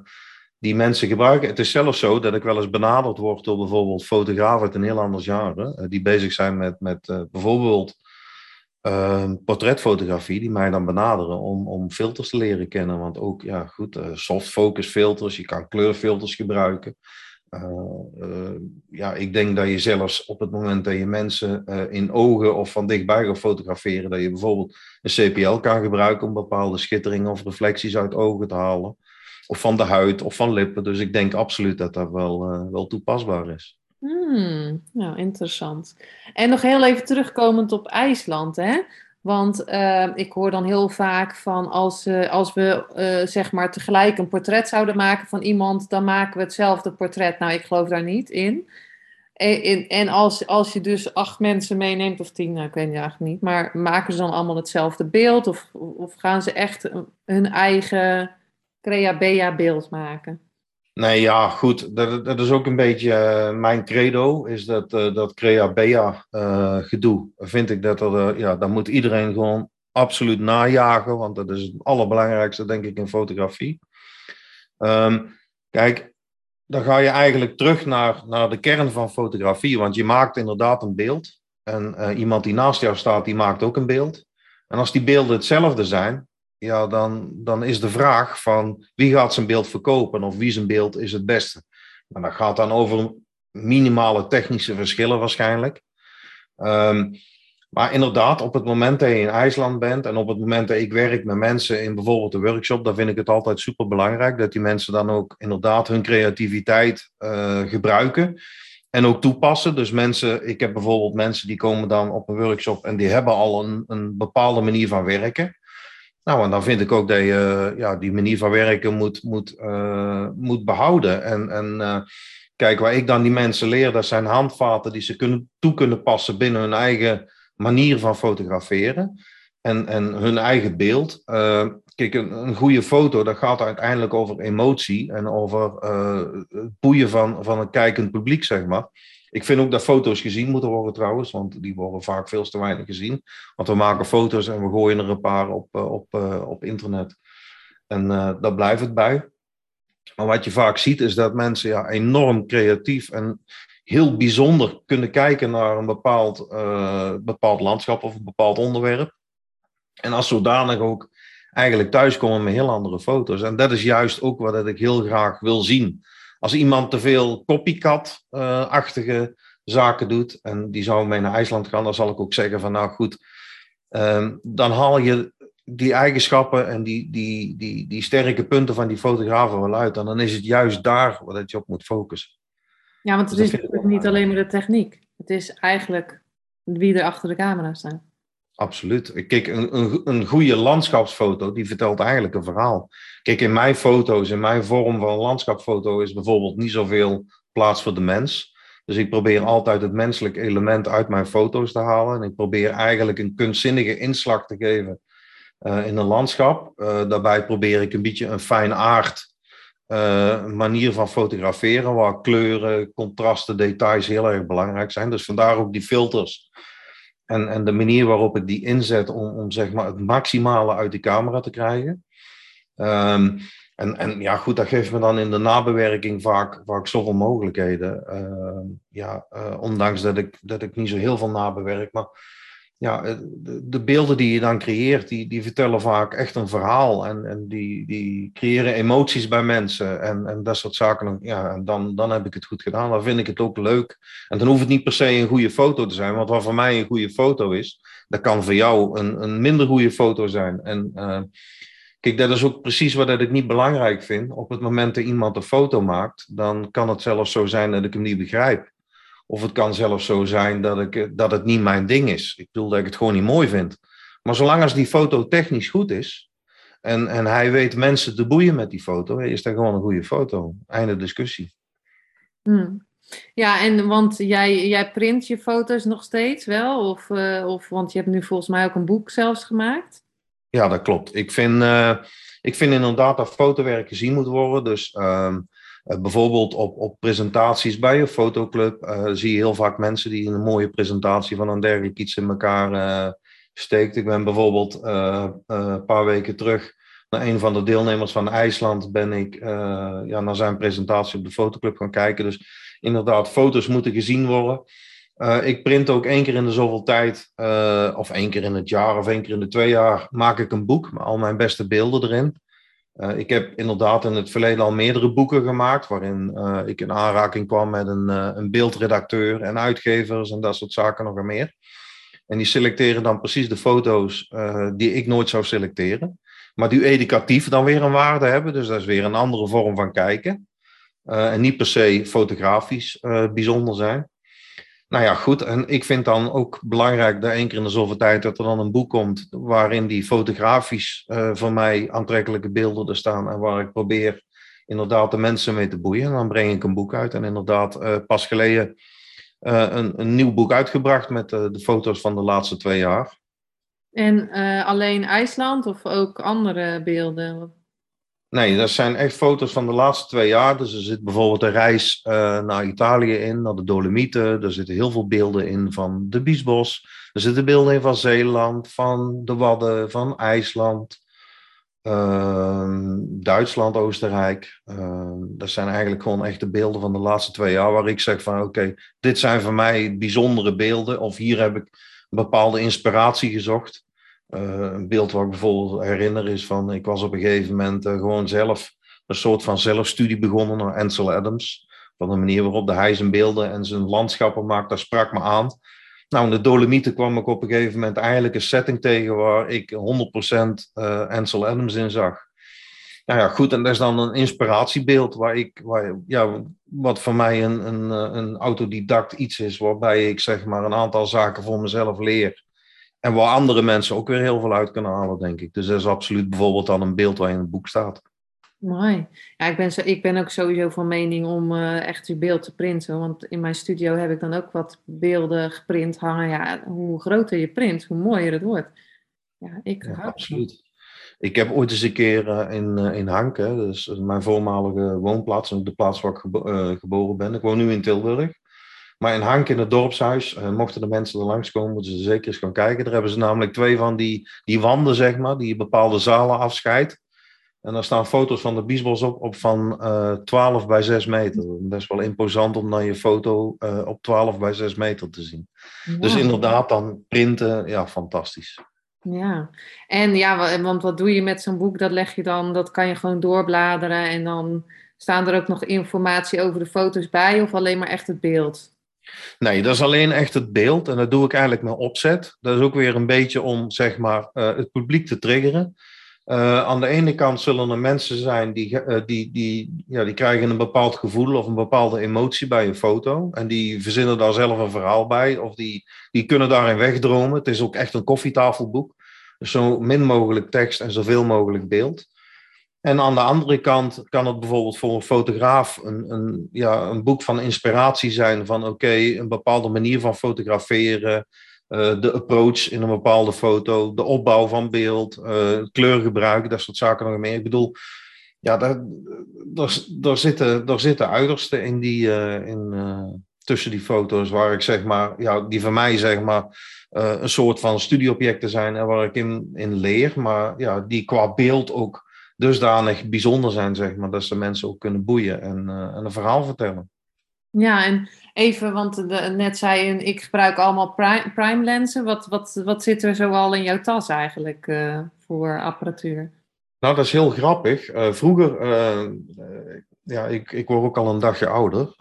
die mensen gebruiken. Het is zelfs zo dat ik wel eens benaderd word door bijvoorbeeld fotografen uit een heel ander genre, eh, die bezig zijn met, met bijvoorbeeld uh, portretfotografie, die mij dan benaderen om, om filters te leren kennen. Want ook, ja, goed, uh, soft focus filters, je kan kleurfilters gebruiken. ja, ik denk dat je zelfs op het moment dat je mensen in ogen of van dichtbij gaat fotograferen, dat je bijvoorbeeld een CPL kan gebruiken om bepaalde schitteringen of reflecties uit ogen te halen of van de huid of van lippen. Dus ik denk absoluut dat dat wel, wel toepasbaar is. Hmm, nou, interessant. En nog heel even terugkomend op IJsland, hè? Want uh, ik hoor dan heel vaak van als, uh, als we uh, zeg maar tegelijk een portret zouden maken van iemand, dan maken we hetzelfde portret. Nou, ik geloof daar niet in. En, en als, als je dus acht mensen meeneemt, of tien, nou, ik weet het eigenlijk niet, maar maken ze dan allemaal hetzelfde beeld? Of, of gaan ze echt hun eigen Crea beeld maken? Nee, ja, goed. Dat, dat is ook een beetje uh, mijn credo, is dat, uh, dat Crea uh, gedoe. Vind ik dat er, ja, dan moet iedereen gewoon absoluut najagen, want dat is het allerbelangrijkste, denk ik, in fotografie. Um, kijk, dan ga je eigenlijk terug naar, naar de kern van fotografie, want je maakt inderdaad een beeld. En iemand die naast jou staat, die maakt ook een beeld. En als die beelden hetzelfde zijn, ja, dan, dan is de vraag van wie gaat zijn beeld verkopen of wie zijn beeld is het beste. En dat gaat dan over minimale technische verschillen waarschijnlijk. Um, maar inderdaad, op het moment dat je in IJsland bent en op het moment dat ik werk met mensen in bijvoorbeeld de workshop, dan vind ik het altijd super belangrijk dat die mensen dan ook inderdaad hun creativiteit uh, gebruiken en ook toepassen. Dus mensen, ik heb bijvoorbeeld mensen die komen dan op een workshop en die hebben al een, een bepaalde manier van werken. Nou, en dan vind ik ook dat je ja, die manier van werken moet, moet, uh, moet behouden. En, en uh, kijk, waar ik dan die mensen leer, dat zijn handvaten die ze kunnen, toe kunnen passen binnen hun eigen manier van fotograferen. En, en hun eigen beeld. Kijk, een, een, goede foto, dat gaat uiteindelijk over emotie en over het boeien van, van een kijkend publiek, zeg maar. Ik vind ook dat foto's gezien moeten worden trouwens, want die worden vaak veel te weinig gezien. Want we maken foto's en we gooien er een paar op, eh, op, eh, op internet. En uh, daar blijft het bij. Maar wat je vaak ziet is dat mensen ja, enorm creatief en heel bijzonder kunnen kijken naar een bepaald, bepaald landschap of een bepaald onderwerp. En als zodanig ook eigenlijk thuiskomen met heel andere foto's. En dat is juist ook wat ik heel graag wil zien als iemand te veel copycat-achtige zaken doet, en die zou mee naar IJsland gaan, dan zal ik ook zeggen van nou goed, um, dan haal je die eigenschappen en die, die, die, die sterke punten van die fotografen wel uit. En dan is het juist daar waar je op moet focussen. Ja, want het dus is niet alleen maar de techniek. Het is eigenlijk wie er achter de camera staat. Absoluut. Kijk, een, een, een goede landschapsfoto, die vertelt eigenlijk een verhaal. Kijk, in mijn foto's, in mijn vorm van landschapsfoto is bijvoorbeeld niet zoveel plaats voor de mens. Dus ik probeer altijd het menselijk element uit mijn foto's te halen. En ik probeer eigenlijk een kunstzinnige inslag te geven uh, in een landschap. Uh, daarbij probeer ik een beetje een fijn aard uh, manier van fotograferen, waar kleuren, contrasten, details heel erg belangrijk zijn. Dus vandaar ook die filters en, en de manier waarop ik die inzet om, om zeg maar het maximale uit die camera te krijgen. Um, en, en ja, goed, dat geeft me dan in de nabewerking vaak, vaak zoveel mogelijkheden. Uh, ja, uh, ondanks dat ik, dat ik niet zo heel veel nabewerk. Maar ja, eh, de, de, beelden die je dan creëert, die, die vertellen vaak echt een verhaal. En, en die, die creëren emoties bij mensen en, en dat soort zaken. Ja, en dan, dan heb ik het goed gedaan. Dan vind ik het ook leuk. En dan hoeft het niet per se een goede foto te zijn. Want wat voor mij een goede foto is, dat kan voor jou een, een minder goede foto zijn. En uh, kijk, dat is ook precies wat ik niet belangrijk vind. Op het moment dat iemand een foto maakt, dan kan het zelfs zo zijn dat ik hem niet begrijp. Of het kan zelfs zo zijn dat, ik, dat het niet mijn ding is. Ik bedoel dat ik het gewoon niet mooi vind. Maar zolang als die foto technisch goed is. En, en hij weet mensen te boeien met die foto. Is dat gewoon een goede foto. Einde discussie. Hmm. Ja, en want jij, jij print je foto's nog steeds wel? Of, uh, of, want je hebt nu volgens mij ook een boek zelfs gemaakt. Ja, dat klopt. Ik vind, uh, ik vind inderdaad dat fotowerk gezien moet worden. Dus uh, bijvoorbeeld op, op presentaties bij een fotoclub uh, zie je heel vaak mensen die een mooie presentatie van een dergelijk iets in elkaar uh, steekt. Ik ben bijvoorbeeld een paar weken terug naar een van de deelnemers van IJsland ben ik ja, naar zijn presentatie op de fotoclub gaan kijken. Dus inderdaad, foto's moeten gezien worden. ik print ook één keer in de zoveel tijd, of één keer in het jaar of één keer in de twee jaar, maak ik een boek met al mijn beste beelden erin. Uh, ik heb inderdaad in het verleden al meerdere boeken gemaakt, waarin uh, ik in aanraking kwam met een, uh, een, beeldredacteur en uitgevers en dat soort zaken nog en meer. En die selecteren dan precies de foto's die ik nooit zou selecteren, maar die educatief dan weer een waarde hebben. Dus dat is weer een andere vorm van kijken. en niet per se fotografisch bijzonder zijn. Nou ja, goed. En ik vind dan ook belangrijk dat één keer in de zoveel tijd dat er dan een boek komt waarin die fotografisch uh, voor mij aantrekkelijke beelden er staan en waar ik probeer inderdaad de mensen mee te boeien. En dan breng ik een boek uit en inderdaad uh, pas geleden uh, een, een, nieuw boek uitgebracht met de foto's van de laatste twee jaar. En alleen IJsland of ook andere beelden? Nee, dat zijn echt foto's van de laatste twee jaar. Dus er zit bijvoorbeeld een reis uh, naar Italië in, naar de Dolomieten. Er zitten heel veel beelden in van de Biesbos. Er zitten beelden in van Zeeland, van de Wadden, van IJsland, uh, Duitsland, Oostenrijk. Uh, dat zijn eigenlijk gewoon echt de beelden van de laatste twee jaar waar ik zeg van oké, dit zijn voor mij bijzondere beelden. Of hier heb ik een bepaalde inspiratie gezocht. Uh, een beeld wat ik bijvoorbeeld herinner is van, ik was op een gegeven moment uh, gewoon zelf een soort van zelfstudie begonnen naar Ansel Adams. Van de manier waarop de hij zijn beelden en zijn landschappen maakt, dat sprak me aan. Nou, in de Dolomieten kwam ik op een gegeven moment eigenlijk een setting tegen waar ik 100% uh, Ansel Adams in zag. Nou ja, goed, en dat is dan een inspiratiebeeld waar ik, ja, wat voor mij een, een, een autodidact iets is, waarbij ik zeg maar een aantal zaken voor mezelf leer. En waar andere mensen ook weer heel veel uit kunnen halen, denk ik. Dus dat is absoluut bijvoorbeeld dan een beeld waar in het boek staat. Mooi. Ja, ik ben, zo, ik ben ook sowieso van mening om uh, echt je beeld te printen. Want in mijn studio heb ik dan ook wat beelden geprint hangen. Ja, hoe groter je print, hoe mooier het wordt. Ja, ik ja, absoluut. Ik heb ooit eens een keer uh, in, uh, in Hanken, dus mijn voormalige woonplaats, de plaats waar ik gebo geboren ben. Ik woon nu in Tilburg. Maar in Hank in het dorpshuis, uh, mochten de mensen er langskomen, moeten ze zeker eens gaan kijken. Daar hebben ze namelijk twee van die, die wanden, zeg maar, die bepaalde zalen afscheidt. En daar staan foto's van de Biesbos op, op van uh, eh, 12 bij 6 meter. Best wel imposant om dan je foto uh, op 12 bij 6 meter te zien. Dus inderdaad, dan printen, ja, fantastisch. Ja, en ja, want wat doe je met zo'n boek? Dat leg je dan, dat kan je gewoon doorbladeren en dan staan er ook nog informatie over de foto's bij of alleen maar echt het beeld? Nee, dat is alleen echt het beeld. En dat doe ik eigenlijk met opzet. Dat is ook weer een beetje om zeg maar, uh, het publiek te triggeren. Uh, aan de ene kant zullen er mensen zijn die, uh, die, die, ja, die krijgen een bepaald gevoel of een bepaalde emotie bij een foto. En die verzinnen daar zelf een verhaal bij. Of die, die kunnen daarin wegdromen. Het is ook echt een koffietafelboek. Dus zo min mogelijk tekst en zoveel mogelijk beeld. En aan de andere kant kan het bijvoorbeeld voor een fotograaf een, een, ja, een boek van inspiratie zijn van oké, een bepaalde manier van fotograferen, uh, de approach in een bepaalde foto, de opbouw van beeld, uh, kleurgebruik, dat soort zaken nog meer. Ik bedoel, ja, daar, daar, daar, zitten, daar zitten uitersten in die, uh, in, tussen die foto's waar ik zeg maar, ja, die voor mij zeg maar een soort van studieobjecten zijn en waar ik in, in leer, maar ja, die qua beeld ook dusdanig bijzonder zijn, zeg maar, dat ze mensen ook kunnen boeien en, uh, en een verhaal vertellen. Ja, en even, want de, net zei je, ik gebruik allemaal prime, prime lenzen. Wat, wat, wat zit er zoal in jouw tas eigenlijk uh, voor apparatuur? Nou, dat is heel grappig. Uh, vroeger, ja, ik, ik word ook al een dagje ouder.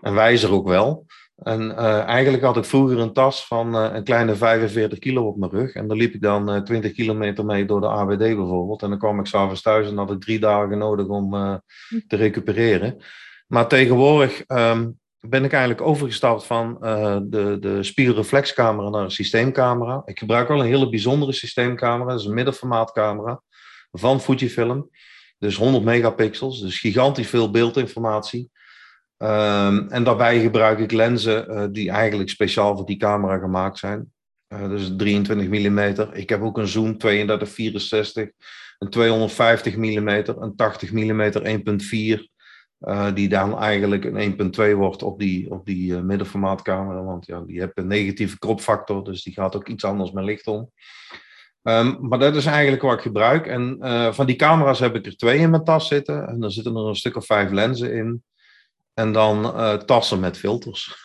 en wijzer ook wel. En uh, eigenlijk had ik vroeger een tas van uh, een kleine 45 kilo op mijn rug. En daar liep ik dan uh, eh, 20 kilometer mee door de AWD bijvoorbeeld. En dan kwam ik s'avonds thuis en had ik drie dagen nodig om te recupereren. Maar tegenwoordig um, ben ik eigenlijk overgestapt van de, de spiegelreflexcamera naar een systeemcamera. Ik gebruik wel een hele bijzondere systeemcamera. Dat is een middenformaatcamera van Fujifilm. Dus 100 megapixels, dus gigantisch veel beeldinformatie. Um, en daarbij gebruik ik lenzen uh, die eigenlijk speciaal voor die camera gemaakt zijn. Dus 23 mm. Ik heb ook een zoom 3264, een 250 mm, een 80 mm 1.4. Uh, die dan eigenlijk een 1.2 wordt op die, op die uh, middenformaatcamera. Want ja, die heeft een negatieve kropfactor, dus die gaat ook iets anders met licht om. Um, maar dat is eigenlijk wat ik gebruik. En uh, van die camera's heb ik er twee in mijn tas zitten. En er zitten er een stuk of vijf lenzen in. En dan uh, tassen met filters.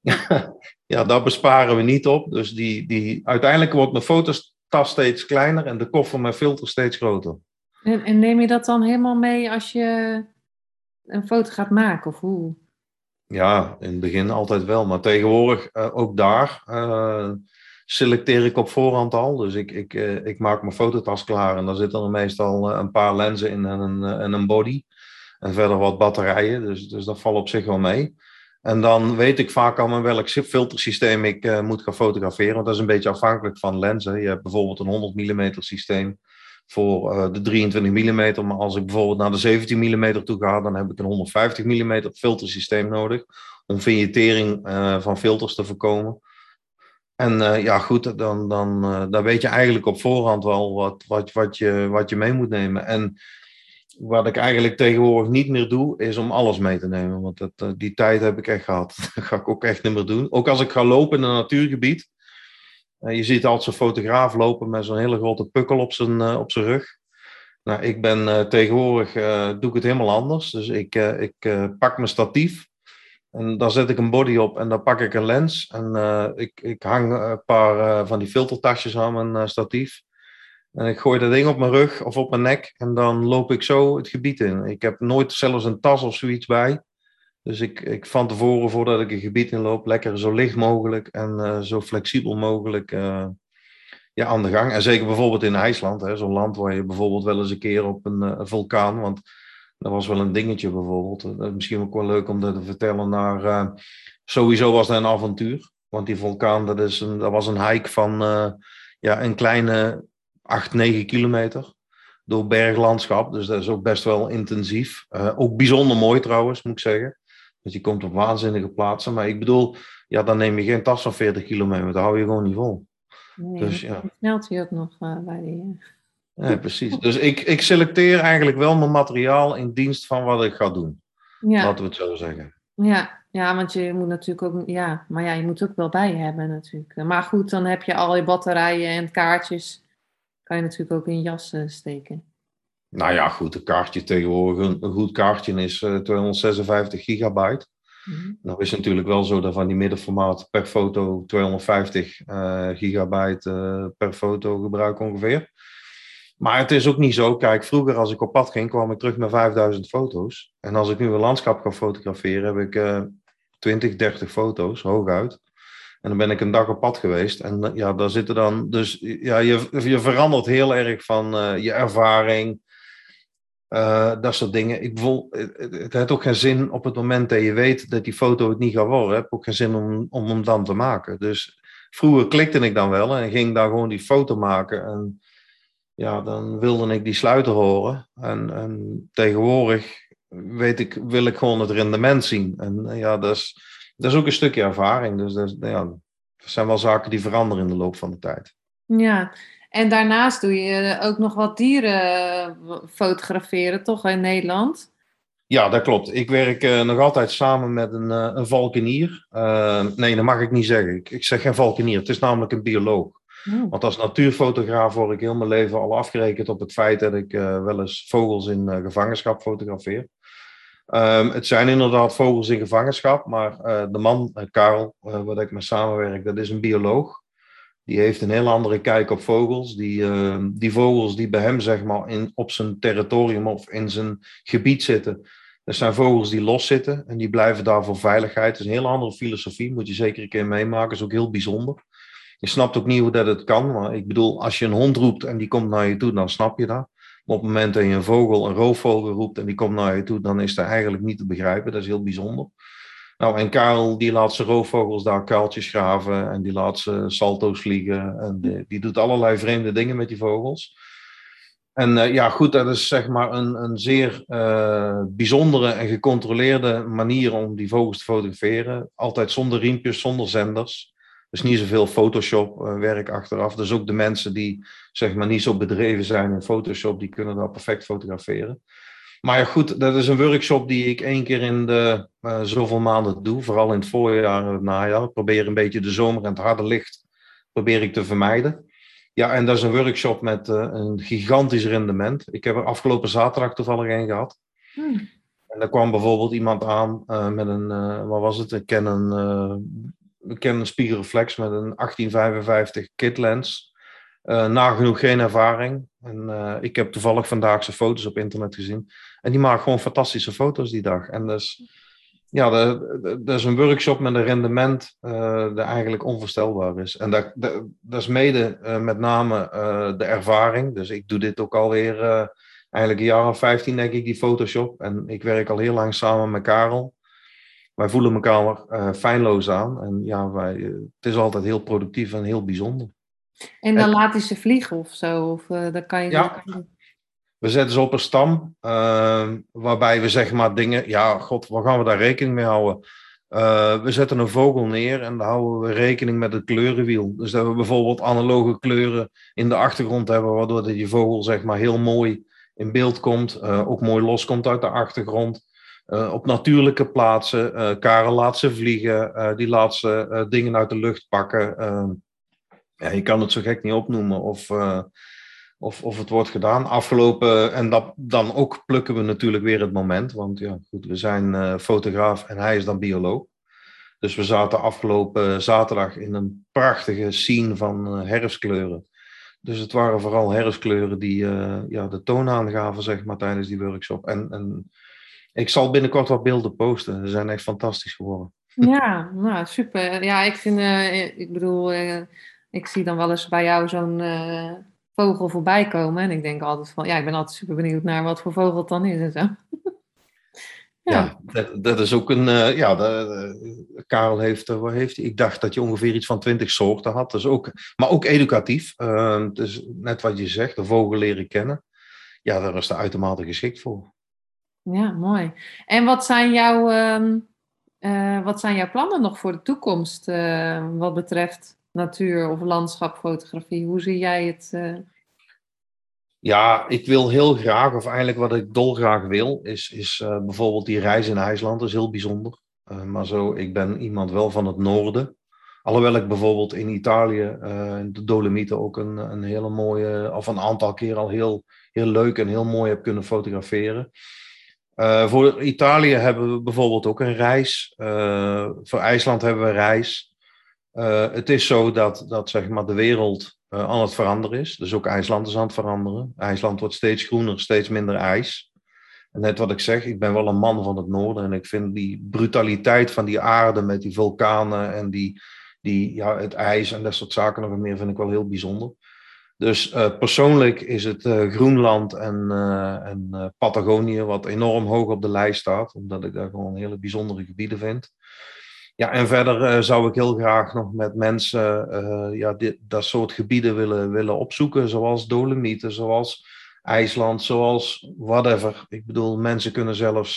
ja, daar besparen we niet op. Dus die, die, uiteindelijk wordt mijn fototas steeds kleiner en de koffer met filters steeds groter. En, en, neem je dat dan helemaal mee als je een foto gaat maken, of hoe? Ja, in het begin altijd wel. Maar tegenwoordig uh, ook daar uh, selecteer ik op voorhand al. Dus ik, ik, ik maak mijn fototas klaar en daar zitten er meestal een paar lenzen in en een, en een body. En verder wat batterijen, dus, dus dat valt op zich wel mee. En dan weet ik vaak al met welk filtersysteem ik uh, moet gaan fotograferen. Want dat is een beetje afhankelijk van lenzen. Je hebt bijvoorbeeld een 100 mm systeem voor uh, de 23 mm. Maar als ik bijvoorbeeld naar de 17 mm toe ga, dan heb ik een 150 mm filtersysteem nodig. Om vignettering uh, van filters te voorkomen. En ja, goed, dan, dan, dan weet je eigenlijk op voorhand wel wat, wat, wat, je, wat je mee moet nemen. En wat ik eigenlijk tegenwoordig niet meer doe, is om alles mee te nemen. Want dat, eh, die tijd heb ik echt gehad. Dat ga ik ook echt niet meer doen. Ook als ik ga lopen in een natuurgebied. Uh, je ziet altijd zo'n fotograaf lopen met zo'n hele grote pukkel op zijn, uh, op zijn rug. Nou, ik ben tegenwoordig, doe ik het helemaal anders. Dus ik, ik pak mijn statief. En daar zet ik een body op en dan pak ik een lens. En ik, ik hang een paar van die filtertasjes aan mijn statief. En ik gooi dat ding op mijn rug of op mijn nek en dan loop ik zo het gebied in. Ik heb nooit zelfs een tas of zoiets bij. Dus ik, ik van tevoren, voordat ik een gebied inloop, lekker zo licht mogelijk en uh, zo flexibel mogelijk uh, ja, aan de gang. En zeker bijvoorbeeld in IJsland, zo'n land waar je bijvoorbeeld wel eens een keer op een, uh, vulkaan, want dat was wel een dingetje bijvoorbeeld. misschien ook wel leuk om dat te vertellen naar, sowieso was dat een avontuur. Want die vulkaan, dat, is een, dat was een hike van ja, een kleine 8, 9 kilometer door berglandschap. Dus dat is ook best wel intensief. Uh, ook bijzonder mooi trouwens, moet ik zeggen. Dus je komt op waanzinnige plaatsen. Maar ik bedoel, ja, dan neem je geen tas van 40 kilometer. Dat hou je gewoon niet vol. Nee, dus, ja. snelt hij ook nog uh, bij die... Ja, precies. Dus ik, ik selecteer eigenlijk wel mijn materiaal in dienst van wat ik ga doen. Ja. Laten we het zo zeggen. Ja, ja, want je moet natuurlijk ook, ja, maar ja, je moet ook wel bij hebben natuurlijk. Maar goed, dan heb je al je batterijen en kaartjes kan je natuurlijk ook in je jas uh, steken. Nou ja, goed, een kaartje tegenwoordig, een, goed kaartje is uh, 256 gigabyte. Mm Nou is het natuurlijk wel zo dat van die middenformaat per foto 250 uh, gigabyte uh, per foto gebruik ongeveer. Maar het is ook niet zo. Kijk, vroeger als ik op pad ging, kwam ik terug met 5000 foto's. En als ik nu een landschap ga fotograferen, heb ik 20, 30 foto's, hooguit. En dan ben ik een dag op pad geweest. En eh, ja, daar zitten dan. Dus ja, je, je verandert heel erg van uh, je ervaring. Uh, dat soort dingen. Ik bedoel, het, het, heeft ook geen zin op het moment dat je weet dat die foto het niet gaat worden. Heeft ook geen zin om, om hem dan te maken. Dus vroeger klikte ik dan wel en ging daar gewoon die foto maken. En ja, dan wilde ik die sluiter horen. En, en tegenwoordig weet ik, wil ik gewoon het rendement zien. En ja, dat is dat is ook een stukje ervaring. Dus dat, ja, dat zijn wel zaken die veranderen in de loop van de tijd. Ja, en daarnaast doe je ook nog wat dieren eh, fotograferen, toch in Nederland? Ja, dat klopt. Ik werk uh, nog altijd samen met een, uh, een valkenier. Uh, nee, dat mag ik niet zeggen. Ik, ik, zeg geen valkenier. Het is namelijk een bioloog. Oh. Want als natuurfotograaf word ik heel mijn leven al afgerekend op het feit dat ik wel eens vogels in gevangenschap fotografeer. Um, het zijn inderdaad vogels in gevangenschap, maar uh, de man, uh, Karel, uh, waar ik mee samenwerk, dat is een bioloog. Die heeft een heel andere kijk op vogels. Die, ehm, die vogels die bij hem zeg maar, in, op zijn territorium of in zijn gebied zitten, dat zijn vogels die los zitten en die blijven daar voor veiligheid. Het is een heel andere filosofie, moet je zeker een keer meemaken. is ook heel bijzonder. Je snapt ook niet hoe dat het kan, maar ik bedoel, als je een hond roept en die komt naar je toe, dan snap je dat op het moment dat je een vogel, een roofvogel roept en die komt naar je toe, dan is dat eigenlijk niet te begrijpen. Dat is heel bijzonder. Nou, en Karel die laat zijn roofvogels daar kuiltjes graven en die laat ze salto's vliegen en die, die doet allerlei vreemde dingen met die vogels. En uh, ja, goed, dat is zeg maar een, een zeer uh, bijzondere en gecontroleerde manier om die vogels te fotograferen. Altijd zonder riempjes, zonder zenders. Dus niet zoveel Photoshop-werk eh, achteraf. Dus ook de mensen die zeg maar niet zo bedreven zijn in Photoshop, die kunnen dat perfect fotograferen. Maar ja, goed, dat is een workshop die ik één keer in de uh, zoveel maanden doe. Vooral in het voorjaar en het najaar. Ik probeer een beetje de zomer en het harde licht probeer ik te vermijden. Ja, en dat is een workshop met uh, een gigantisch rendement. Ik heb er afgelopen zaterdag toevallig een gehad. Hmm. En daar kwam bijvoorbeeld iemand aan uh, met een, wat was het? Ik ken een ik ken een spiegelreflex met een 1855 kit lens. Uh, nagenoeg geen ervaring. En uh, ik heb toevallig vandaag zijn foto's op internet gezien. En die maakt gewoon fantastische foto's die dag. En dus, ja, dat is een workshop met een rendement uh, dat eigenlijk onvoorstelbaar is. En dat, dat, dat is mede met name de ervaring. Dus ik doe dit ook alweer eigenlijk een jaar of 15 denk ik die Photoshop. En ik werk al heel lang samen met Karel. Wij voelen elkaar uh, feilloos aan. En ja, wij, het is altijd heel productief en heel bijzonder. En dan laat hij ze vliegen of zo? Of, uh, dan kan je ja. We zetten ze op een stam, waarbij we zeg maar dingen, ja, god, waar gaan we daar rekening mee houden? We zetten een vogel neer en dan houden we rekening met het kleurenwiel. Dus dat we bijvoorbeeld analoge kleuren in de achtergrond hebben, waardoor dat je vogel zeg maar heel mooi in beeld komt, ook mooi loskomt uit de achtergrond. Uh, op natuurlijke plaatsen, Karel laat ze vliegen, die laat ze dingen uit de lucht pakken. Ehm, ja, je kan het zo gek niet opnoemen of, of, of het wordt gedaan. Afgelopen, en dat, dan ook plukken we natuurlijk weer het moment, want ja, goed, we zijn fotograaf en hij is dan bioloog. Dus we zaten afgelopen zaterdag in een prachtige scene van herfstkleuren. Dus het waren vooral herfstkleuren die uh, ja, de toon aangaven, zeg maar, tijdens die workshop. En, en ik zal binnenkort wat beelden posten. Ze zijn echt fantastisch geworden. Ja, nou, super. Ja, ik vind, uh, ik bedoel, uh, ik zie dan wel eens bij jou zo'n vogel voorbij komen. En ik denk altijd van, ja, ik ben altijd super benieuwd naar wat voor vogel het dan is en zo. Ja, dat, dat, is ook een. Uh, ja, de, Karel heeft, uh, heeft Ik dacht dat je ongeveer iets van twintig soorten had. Dus ook, maar ook educatief. Dus net wat je zegt, de vogel leren kennen. Ja, daar is de uitermate geschikt voor. Ja, mooi. En wat zijn jouw, ehm, wat zijn jouw plannen nog voor de toekomst wat betreft natuur- of landschapfotografie? Hoe zie jij het? Ja, ik wil heel graag, of eigenlijk wat ik dolgraag wil, is, is uh, bijvoorbeeld die reis in IJsland. Dat is heel bijzonder. Uh, maar zo, ik ben iemand wel van het noorden. Alhoewel ik bijvoorbeeld in Italië, uh, in de Dolomieten, ook een, een hele mooie, of een aantal keer al heel, heel leuk en heel mooi heb kunnen fotograferen. Voor Italië hebben we bijvoorbeeld ook een reis. voor IJsland hebben we een reis. het is zo dat, dat zeg maar, de wereld aan het veranderen is. Dus ook IJsland is aan het veranderen. IJsland wordt steeds groener, steeds minder ijs. En net wat ik zeg, ik ben wel een man van het noorden en ik vind die brutaliteit van die aarde met die vulkanen en die, die, ja, het ijs en dat soort zaken nog meer vind ik wel heel bijzonder. Dus uh, persoonlijk is het uh, Groenland en, uh, en Patagonië wat enorm hoog op de lijst staat, omdat ik daar gewoon hele bijzondere gebieden vind. Ja, en verder zou ik heel graag nog met mensen ja, dit, dat soort gebieden willen, willen opzoeken, zoals Dolomieten, zoals IJsland, zoals whatever. Ik bedoel, mensen kunnen zelfs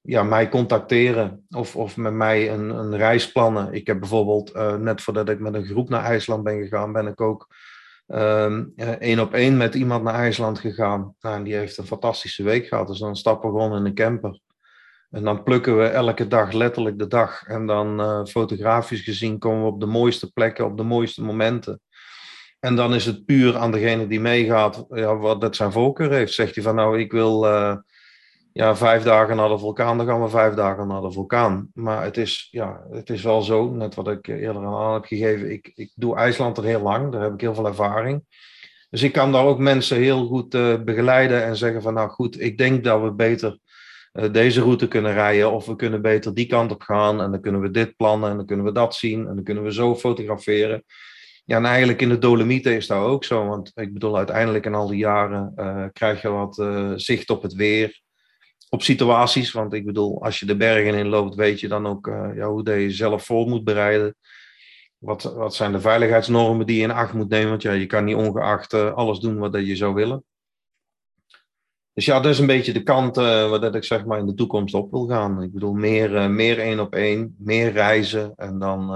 ja, mij contacteren of, of met mij een, een reis plannen. Ik heb bijvoorbeeld, net voordat ik met een groep naar IJsland ben gegaan, ben ik ook ehm, één op één met iemand naar IJsland gegaan. Nou, en die heeft een fantastische week gehad, dus dan stappen we gewoon in een camper. En dan plukken we elke dag letterlijk de dag. En dan uh, fotografisch gezien komen we op de mooiste plekken, op de mooiste momenten. En dan is het puur aan degene die meegaat, ja, wat dat zijn voorkeur heeft. Zegt hij van nou, ik wil uh, ja, vijf dagen naar de vulkaan, dan gaan we vijf dagen naar de vulkaan. Maar het is, ja, het is wel zo, net wat ik eerder aan heb gegeven, ik, ik doe IJsland er heel lang, daar heb ik heel veel ervaring. Dus ik kan daar ook mensen heel goed uh, begeleiden en zeggen van nou goed, ik denk dat we beter uh, deze route kunnen rijden. Of we kunnen beter die kant op gaan. En dan kunnen we dit plannen en dan kunnen we dat zien. En dan kunnen we zo fotograferen. Ja, en eigenlijk in de Dolomieten is dat ook zo. Want ik bedoel, uiteindelijk in al die jaren uh, krijg je wat zicht op het weer. Op situaties. Want ik bedoel, als je de bergen in loopt, weet je dan ook ja, hoe je jezelf voor moet bereiden. Wat, wat zijn de veiligheidsnormen die je in acht moet nemen? Want ja, je kan niet ongeacht alles doen wat je zou willen. Dus ja, dat is een beetje de kant uh, waar dat ik zeg maar in de toekomst op wil gaan. Ik bedoel, meer, meer één op één, meer reizen en dan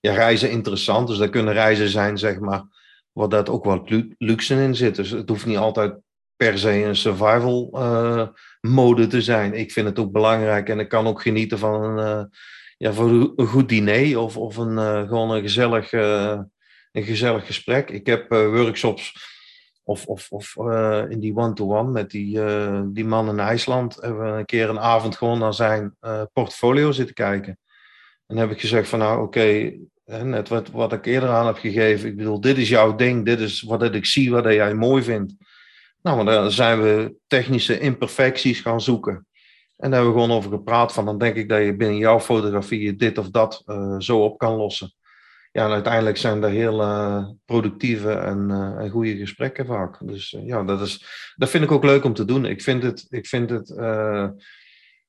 ja, reizen interessant. Dus dat kunnen reizen zijn, zeg maar, waar dat ook wat luxe in zit. Dus het hoeft niet altijd per se een survival mode te zijn. Ik vind het ook belangrijk en ik kan ook genieten van een, ja, van een goed diner of, of een, gewoon een gezellig, een gezellig gesprek. Ik heb workshops of, of, of in die one-to-one met die, die man in IJsland hebben we een keer een avond gewoon naar zijn portfolio zitten kijken. En heb ik gezegd van nou oké, net wat, wat ik eerder aan heb gegeven. Ik bedoel, dit is jouw ding, dit is wat ik zie, wat jij mooi vindt. Nou, maar dan zijn we technische imperfecties gaan zoeken. En daar hebben we gewoon over gepraat van, dan denk ik dat je binnen jouw fotografie dit of dat zo op kan lossen. ja, en uiteindelijk zijn er heel productieve en, en, goede gesprekken vaak. Dus ja, dat, is, dat vind ik ook leuk om te doen. Ik vind het, ik vind het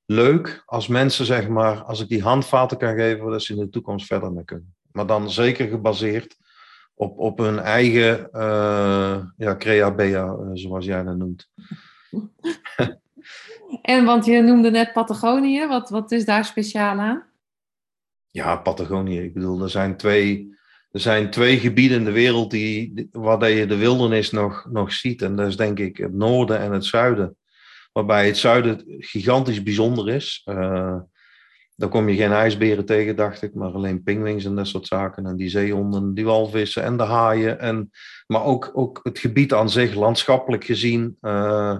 leuk als mensen, zeg maar, als ik die handvaten kan geven, dat ze in de toekomst verder mee kunnen. Maar dan zeker gebaseerd op, op hun eigen uh, ja, crea-bea, eh, zoals jij dat noemt. en want je noemde net Patagonië, wat, wat is daar speciaal aan? Ja, Patagonië. Ik bedoel, er zijn twee, er zijn twee gebieden in de wereld die, waar je de wildernis nog, nog ziet. En dat is denk ik het noorden en het zuiden. Waarbij het zuiden gigantisch bijzonder is. Uh, dan kom je geen ijsberen tegen, dacht ik, maar alleen pingwings en dat soort zaken. En die zeehonden, die walvissen en de haaien. En, maar ook, ook het gebied aan zich, landschappelijk gezien, uh,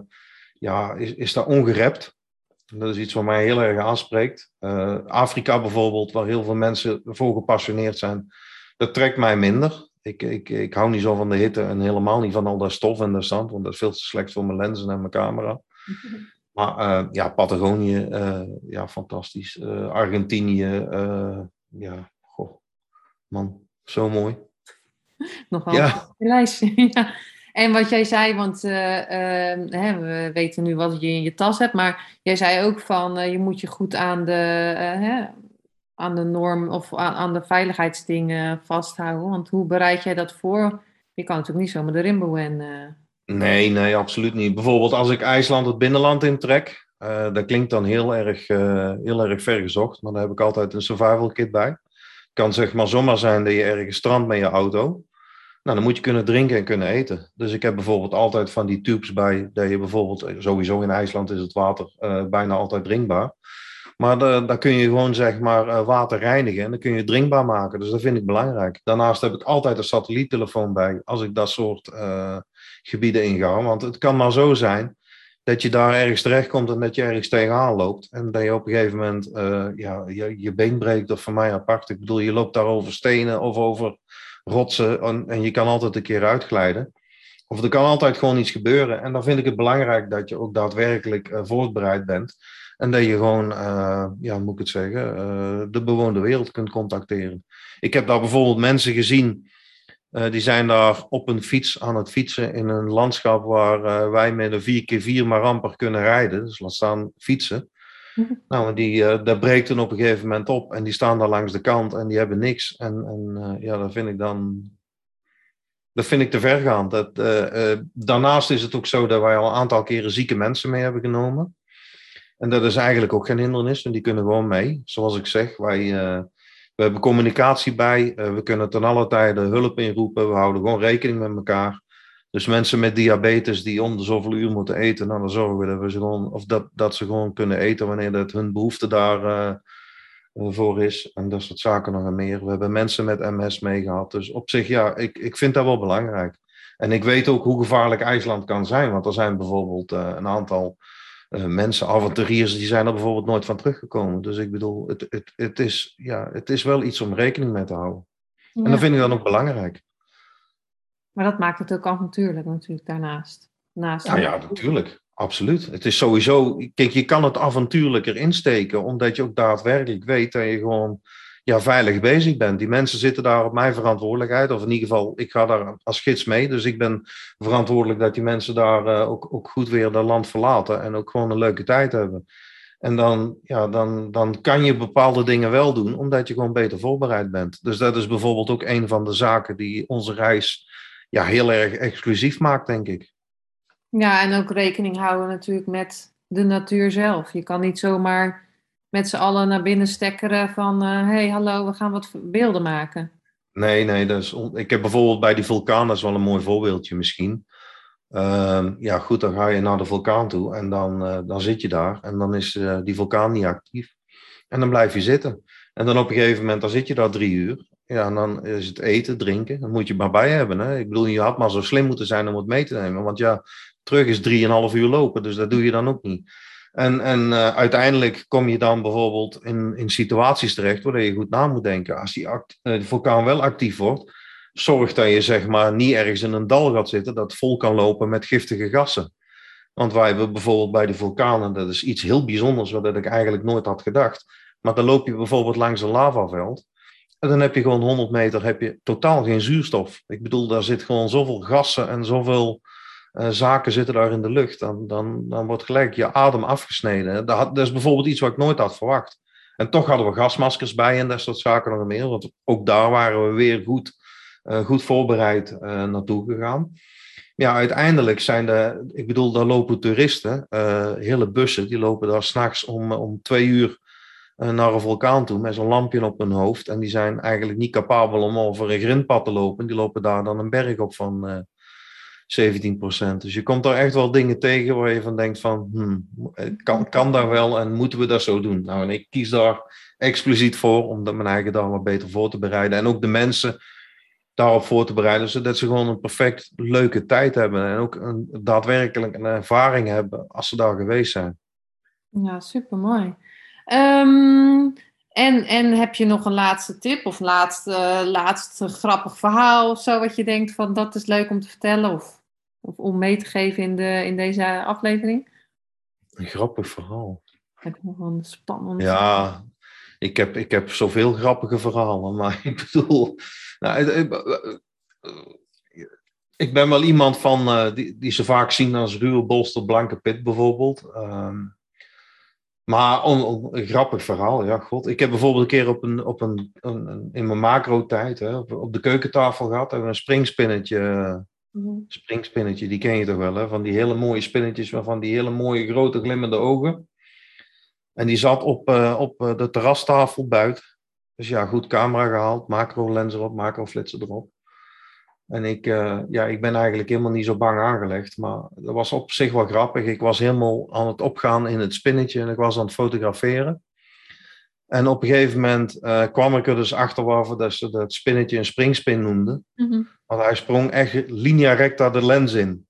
ja, is, is dat ongerept. Dat is iets wat mij heel erg aanspreekt. Uh, Afrika bijvoorbeeld, waar heel veel mensen voor gepassioneerd zijn, dat trekt mij minder. Ik, ik, ik hou niet zo van de hitte en helemaal niet van al dat stof en dat zand, want dat is veel te slecht voor mijn lenzen en mijn camera. Maar uh, ja, Patagonië, uh, ja, fantastisch. Uh, Argentinië, ja, goh, man, zo mooi. Nog wel ja. een lijstje. ja. En wat jij zei, want ehm, hè, we weten nu wat je in je tas hebt, maar jij zei ook van je moet je goed aan de, hè, aan de norm of aan, aan, de veiligheidsdingen vasthouden. Want hoe bereid jij dat voor? Je kan natuurlijk niet zomaar erin boeien. Nee, nee, absoluut niet. Bijvoorbeeld als ik IJsland het binnenland intrek, uh, dat klinkt dan heel erg, uh, heel erg ver gezocht, maar dan heb ik altijd een survival kit bij. Het kan zeg maar zomaar zijn dat je ergens strandt met je auto. Nou, dan moet je kunnen drinken en kunnen eten. Dus ik heb bijvoorbeeld altijd van die tubes bij, dat je bijvoorbeeld, eh, sowieso in IJsland is het water bijna altijd drinkbaar. Maar daar kun je gewoon zeg maar water reinigen en dan kun je drinkbaar maken. Dus dat vind ik belangrijk. Daarnaast heb ik altijd een satelliettelefoon bij als ik dat soort gebieden ingaan. Want het kan maar zo zijn dat je daar ergens terechtkomt en dat je ergens tegenaan loopt. En dat je op een gegeven moment uh, ja, je, je been breekt, of voor mij apart. Ik bedoel, je loopt daar over stenen of over rotsen en, en je kan altijd een keer uitglijden. Of er kan altijd gewoon iets gebeuren. En dan vind ik het belangrijk dat je ook daadwerkelijk uh, voorbereid bent. En dat je gewoon, uh, ja, moet ik het zeggen, de bewoonde wereld kunt contacteren. Ik heb daar bijvoorbeeld mensen gezien uh, die zijn daar op een fiets aan het fietsen in een landschap waar uh, wij met een 4x4 maar amper kunnen rijden. Dus laat staan fietsen. Mhm. Nou, die, uh, dat breekt dan op een gegeven moment op en die staan daar langs de kant en die hebben niks. En, en ja, dat vind ik dan. Dat vind ik te ver gaan. Dat, daarnaast is het ook zo dat wij al een aantal keren zieke mensen mee hebben genomen. En dat is eigenlijk ook geen hindernis, en die kunnen gewoon mee. Zoals ik zeg, wij we hebben communicatie bij. Uh, we kunnen ten alle tijde hulp inroepen. We houden gewoon rekening met elkaar. Dus mensen met diabetes die om de zoveel uur moeten eten, nou, dan zorgen we dat, we ze gewoon, of dat, dat ze gewoon kunnen eten wanneer dat hun behoefte daarvoor uh, voor is. En dat soort zaken nog en meer. We hebben mensen met MS meegehad. Dus op zich, ja, ik, ik vind dat wel belangrijk. En ik weet ook hoe gevaarlijk IJsland kan zijn. Want er zijn bijvoorbeeld een aantal uh, mensen, avonturiers, die zijn er bijvoorbeeld nooit van teruggekomen. Dus ik bedoel, het, het, het, is, ja, het is wel iets om rekening mee te houden. En dat vind ik dan ook belangrijk. Maar dat maakt het ook avontuurlijk natuurlijk daarnaast. Naast ja, ja, natuurlijk. Absoluut. Het is sowieso, kijk, je kan het avontuurlijker insteken, omdat je ook daadwerkelijk weet dat je gewoon ja, veilig bezig bent. Die mensen zitten daar op mijn verantwoordelijkheid, of in ieder geval, ik ga daar als gids mee. Dus ik ben verantwoordelijk dat die mensen daar uh, ook, ook goed weer dat land verlaten en ook gewoon een leuke tijd hebben. En dan, ja, dan, dan kan je bepaalde dingen wel doen, omdat je gewoon beter voorbereid bent. Dus dat is bijvoorbeeld ook een van de zaken die onze reis ja, heel erg exclusief maakt, denk ik. Ja, en ook rekening houden natuurlijk met de natuur zelf. Je kan niet zomaar met z'n allen naar binnen stekkeren van... uh, hey, hallo, we gaan wat beelden maken. Nee, nee, dat is ik heb bijvoorbeeld bij die vulkaan, dat is wel een mooi voorbeeldje misschien. Uh, ja, goed, dan ga je naar de vulkaan toe en dan, uh, dan zit je daar en dan is uh, die vulkaan niet actief. En dan blijf je zitten. En dan op een gegeven moment, dan zit je daar drie uur. Ja, en dan is het eten, drinken. Dan moet je maar bij hebben. Hè? Ik bedoel, je had maar zo slim moeten zijn om het mee te nemen. Want ja, terug is drieënvalf uur lopen, dus dat doe je dan ook niet. En, en uh, uiteindelijk kom je dan bijvoorbeeld in, in situaties terecht waar je goed na moet denken. Als die act, de vulkaan wel actief wordt, zorg dat je zeg maar niet ergens in een dal gaat zitten dat vol kan lopen met giftige gassen. Want wij hebben bijvoorbeeld bij de vulkanen, dat is iets heel bijzonders wat ik eigenlijk nooit had gedacht. Maar dan loop je bijvoorbeeld langs een lavaveld. En dan heb je gewoon 100 meter heb je totaal geen zuurstof. Ik bedoel, daar zit gewoon zoveel gassen en zoveel uh, zaken zitten daar in de lucht. Dan, dan, dan wordt gelijk je adem afgesneden. Dat, dat is bijvoorbeeld iets wat ik nooit had verwacht. En toch hadden we gasmaskers bij en dat soort zaken nog meer. Want ook daar waren we weer goed, uh, goed voorbereid uh, naartoe gegaan. Ja, uiteindelijk zijn de, ik bedoel, daar lopen toeristen, hele bussen, die lopen daar s'nachts om, om twee uur naar een vulkaan toe met zo'n lampje op hun hoofd. En die zijn eigenlijk niet capabel om over een grindpad te lopen. Die lopen daar dan een berg op van 17%. Dus je komt daar echt wel dingen tegen waar je van denkt van, hmm, kan, kan dat wel en moeten we dat zo doen? Nou, en ik kies daar expliciet voor om mijn eigen daar wat beter voor te bereiden. En ook de mensen daarop voor te bereiden, zodat ze gewoon een perfect leuke tijd hebben. En ook een, daadwerkelijk een ervaring hebben als ze daar geweest zijn. Ja, super mooi. Ehm, en, en heb je nog een laatste tip of laatste, laatste grappig verhaal of zo wat je denkt van dat is leuk om te vertellen? Of of om mee te geven in, de, in deze aflevering? Een grappig verhaal. Heb ik nog een spannend. Ja, ik heb, ik heb zoveel grappige verhalen, maar ik bedoel. Nou, ik ben wel iemand van, uh, die, die ze vaak zien als ruwe bolster blanke pit bijvoorbeeld. Um, maar een grappig verhaal, ja, god. Ik heb bijvoorbeeld een keer op een, op een, een in mijn macro-tijd op, op, de keukentafel gehad en een springspinnetje Mhm. Springspinnetje, die ken je toch wel, hè? Van die hele mooie spinnetjes, waarvan die hele mooie grote glimmende ogen. En die zat op, uh, op uh, de terrastafel buiten. Dus ja, goed camera gehaald, macro lens erop, macro flitser erop. En ik, uh, ja, ik ben eigenlijk helemaal niet zo bang aangelegd, maar dat was op zich wel grappig. Ik was helemaal aan het opgaan in het spinnetje en ik was aan het fotograferen. En op een gegeven moment uh, kwam ik er dus achter waarvoor dat ze dat spinnetje een springspin noemden. Mm Want hij sprong echt linea recta de lens in.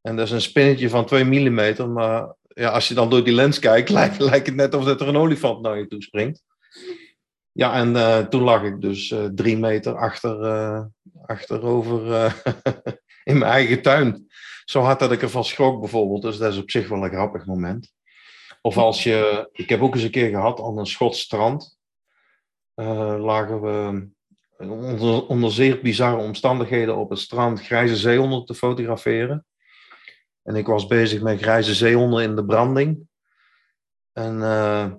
En dat is een spinnetje van 2 mm, maar ja, als je dan door die lens kijkt, lijkt, lijkt het net alsof er een olifant naar je toe springt. Ja, en uh, toen lag ik dus drie meter achter, achterover in mijn eigen tuin. Zo hard dat ik ervan schrok bijvoorbeeld. Dus dat is op zich wel een grappig moment. Of als je, ik heb ook eens een keer gehad aan een Schots strand. Uh, lagen we onder, onder, zeer bizarre omstandigheden op het strand grijze zeehonden te fotograferen. En ik was bezig met grijze zeehonden in de branding. En uh,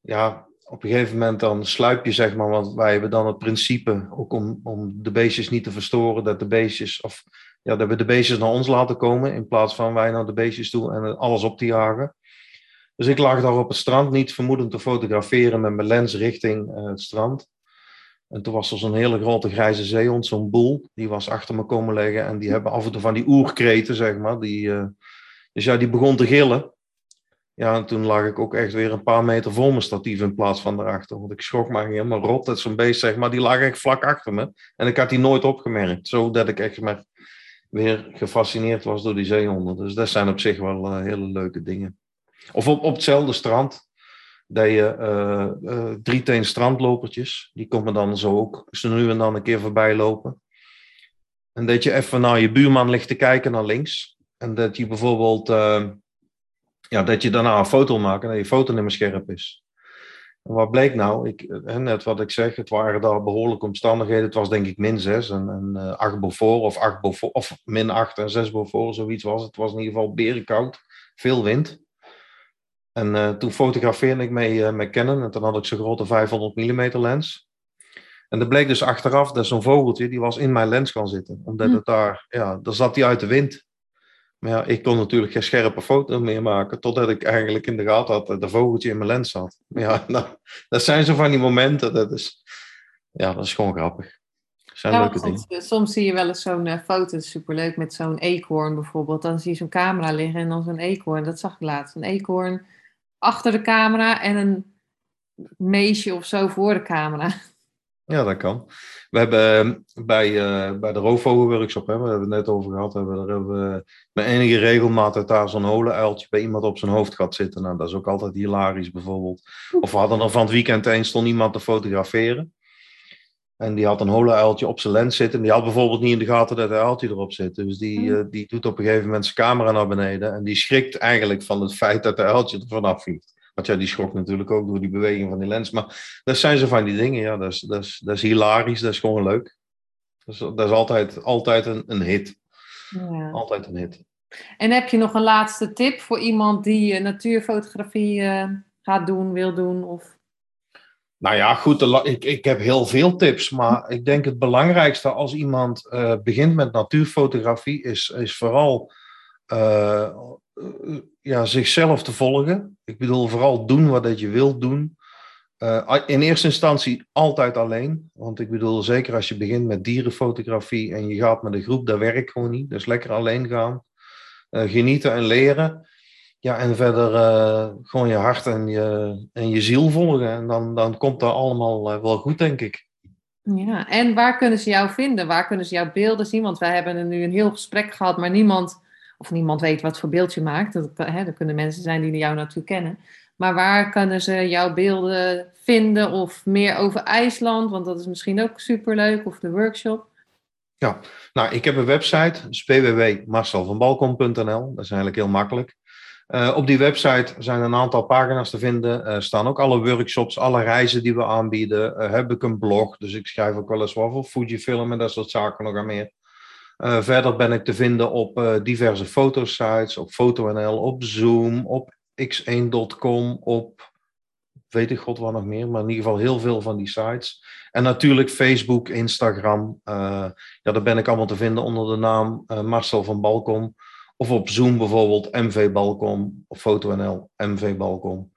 ja, op een gegeven moment dan sluip je, zeg maar, want wij hebben dan het principe, ook om, om de beestjes niet te verstoren, dat de beestjes, of ja, dat we de beestjes naar ons laten komen, in plaats van wij naar de beestjes toe en alles op te jagen. Dus ik lag daar op het strand, niet vermoedend te fotograferen met mijn lens richting uh, het strand. En toen was er zo'n hele grote grijze zeehond, zo'n boel, die was achter me komen liggen. En die hebben af en toe van die oerkreten, zeg maar. Die, uh, dus ja, die begon te gillen. Ja, en toen lag ik ook echt weer een paar meter voor mijn statief in plaats van daarachter. Want ik schrok me helemaal rot. Dat zo'n beest, zeg maar, die lag echt vlak achter me. En ik had die nooit opgemerkt. Zodat ik echt maar weer gefascineerd was door die zeehonden. Dus dat zijn op zich wel uh, hele leuke dingen. Of op, op hetzelfde strand. Dat je uh, uh, drieteen strandlopertjes, die komen dan zo ook ze nu en dan een keer voorbij lopen. En dat je even naar je buurman ligt te kijken naar links. En dat je bijvoorbeeld, ja, dat je daarna een foto maakt en dat je foto niet meer scherp is. En wat bleek nou? Ik, net wat ik zeg, het waren daar behoorlijke omstandigheden. Het was denk ik min 6 en, en uh, 8 Beaufort of, 8 Beaufort, of min 8 en 6 Beaufort, zoiets was het. Was in ieder geval berenkoud, veel wind. En uh, toen fotografeerde ik mee uh, met Canon. En toen had ik zo'n grote 500 mm lens. En dat bleek dus achteraf dat zo'n vogeltje, die was in mijn lens gaan zitten. Omdat hm. het daar, ja, daar zat hij uit de wind. Maar ja, ik kon natuurlijk geen scherpe foto meer maken. Totdat ik eigenlijk in de gaten had dat de vogeltje in mijn lens zat. Maar ja, nou, dat zijn zo van die momenten. Dat is, ja, dat is gewoon grappig. Zijn ja, leuke soms, dingen. soms zie je wel eens zo'n uh, foto, superleuk, met zo'n eekhoorn bijvoorbeeld. Dan zie je zo'n camera liggen en dan zo'n eekhoorn. Dat zag ik laatst. Een eekhoorn achter de camera en een meisje of zo voor de camera. Ja, dat kan. We hebben ehm, bij, uh, bij de roofvogelworkshop, hè, we hebben het net over gehad, hebben, daar hebben we met enige regelmaat daar zo'n holenuiltje bij iemand op zijn hoofd gaat zitten. Nou, dat is ook altijd hilarisch bijvoorbeeld. Of we hadden er van het weekend eens stond iemand te fotograferen. En die had een hole-uiltje op zijn lens zitten. En die had bijvoorbeeld niet in de gaten dat een uiltje erop zit. Dus die, uh, die doet op een gegeven moment zijn camera naar beneden. En die schrikt eigenlijk van het feit dat de uiltje er vanaf vliegt. Want ja, die schrok natuurlijk ook door die beweging van die lens. Maar dat zijn ze van die dingen, ja. Dat is, dat is, dat is hilarisch, dat is gewoon leuk. Dat is, dat is altijd, altijd een, een hit. Ja. Altijd een hit. En heb je nog een laatste tip voor iemand die uh, natuurfotografie uh, gaat doen, wil doen? Of... Nou ja, goed, ik, ik heb heel veel tips, maar ik denk het belangrijkste als iemand uh, begint met natuurfotografie is, is vooral ja, zichzelf te volgen. Ik bedoel, vooral doen wat je wilt doen. Uh, in eerste instantie altijd alleen. Want ik bedoel, zeker als je begint met dierenfotografie en je gaat met een groep, dat werkt gewoon niet. Dus lekker alleen gaan. Uh, genieten en leren. Ja, en verder gewoon je hart en je, en je ziel volgen. En dan, dan komt dat allemaal wel goed, denk ik. Ja, en waar kunnen ze jou vinden? Waar kunnen ze jouw beelden zien? Want wij hebben nu een heel gesprek gehad, maar niemand, of niemand weet wat voor beeld je maakt. Dat, hè, er kunnen mensen zijn die jou natuurlijk kennen. Maar waar kunnen ze jouw beelden vinden of meer over IJsland? Want dat is misschien ook superleuk. Of de workshop. Ja, nou, ik heb een website, www.marcelvanbalkom.nl. Dat is eigenlijk heel makkelijk. Uh, op die website zijn een aantal pagina's te vinden. Er staan ook alle workshops, alle reizen die we aanbieden. Uh, heb ik een blog, dus ik schrijf ook wel eens wat voor Fujifilm en dat soort zaken nog aan meer. Uh, verder ben ik te vinden op diverse fotosites, op FotoNL, op Zoom, op x1.com, op weet ik god wat nog meer, maar in ieder geval heel veel van die sites. En natuurlijk Facebook, Instagram. Uh, ja, daar ben ik allemaal te vinden onder de naam Marcel van Balkom. Of op Zoom bijvoorbeeld MV Balkom, of FotoNL MV Balkom.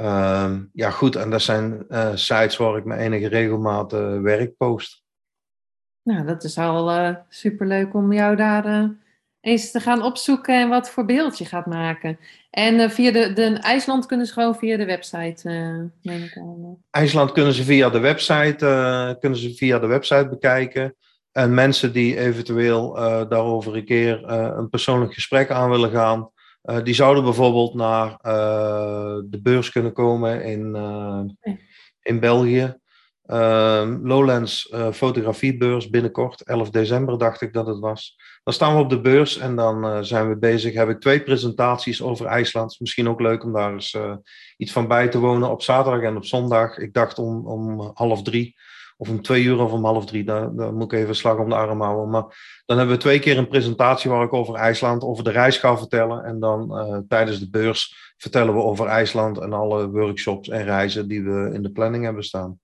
Uh, ja, goed, en dat zijn sites waar ik met enige regelmaat werk post. Nou, dat is al superleuk om jou daar eens te gaan opzoeken en wat voor beeld je gaat maken. En uh, via de, de IJsland kunnen ze gewoon via de website, uh, IJsland kunnen ze via de website, uh, kunnen ze via de website bekijken. En mensen die eventueel daarover een keer een persoonlijk gesprek aan willen gaan, die zouden bijvoorbeeld naar de beurs kunnen komen in, in België. Uh, Lowlands uh, fotografiebeurs binnenkort, 11 december dacht ik dat het was. Dan staan we op de beurs en dan uh, zijn we bezig. Heb ik twee presentaties over IJsland. Misschien ook leuk om daar eens eh, iets van bij te wonen op zaterdag en op zondag. Ik dacht om, om half drie of om twee uur of om half drie. Daar moet ik even slag om de arm houden. Maar dan hebben we twee keer een presentatie waar ik over IJsland, over de reis ga vertellen. En dan tijdens de beurs vertellen we over IJsland en alle workshops en reizen die we in de planning hebben staan.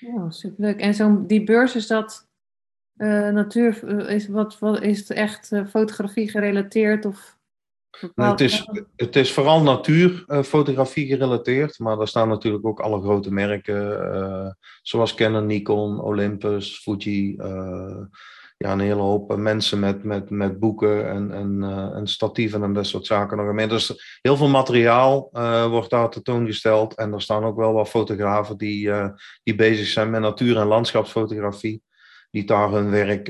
Ja, superleuk. En zo'n die beurs is dat uh, natuur, eh, is, wat, wat, is het echt uh, fotografie gerelateerd? Of nou, het, is, het is vooral natuurfotografie gerelateerd, maar daar staan natuurlijk ook alle grote merken, zoals Canon, Nikon, Olympus, Fuji ja, een hele hoop mensen met, met, met boeken en, en, uh, en statieven en dat soort zaken nog meer. Dus heel veel materiaal uh, wordt daar tentoongesteld. En er staan ook wel wat fotografen die, uh, die bezig zijn met natuur- en landschapsfotografie. Die daar hun werk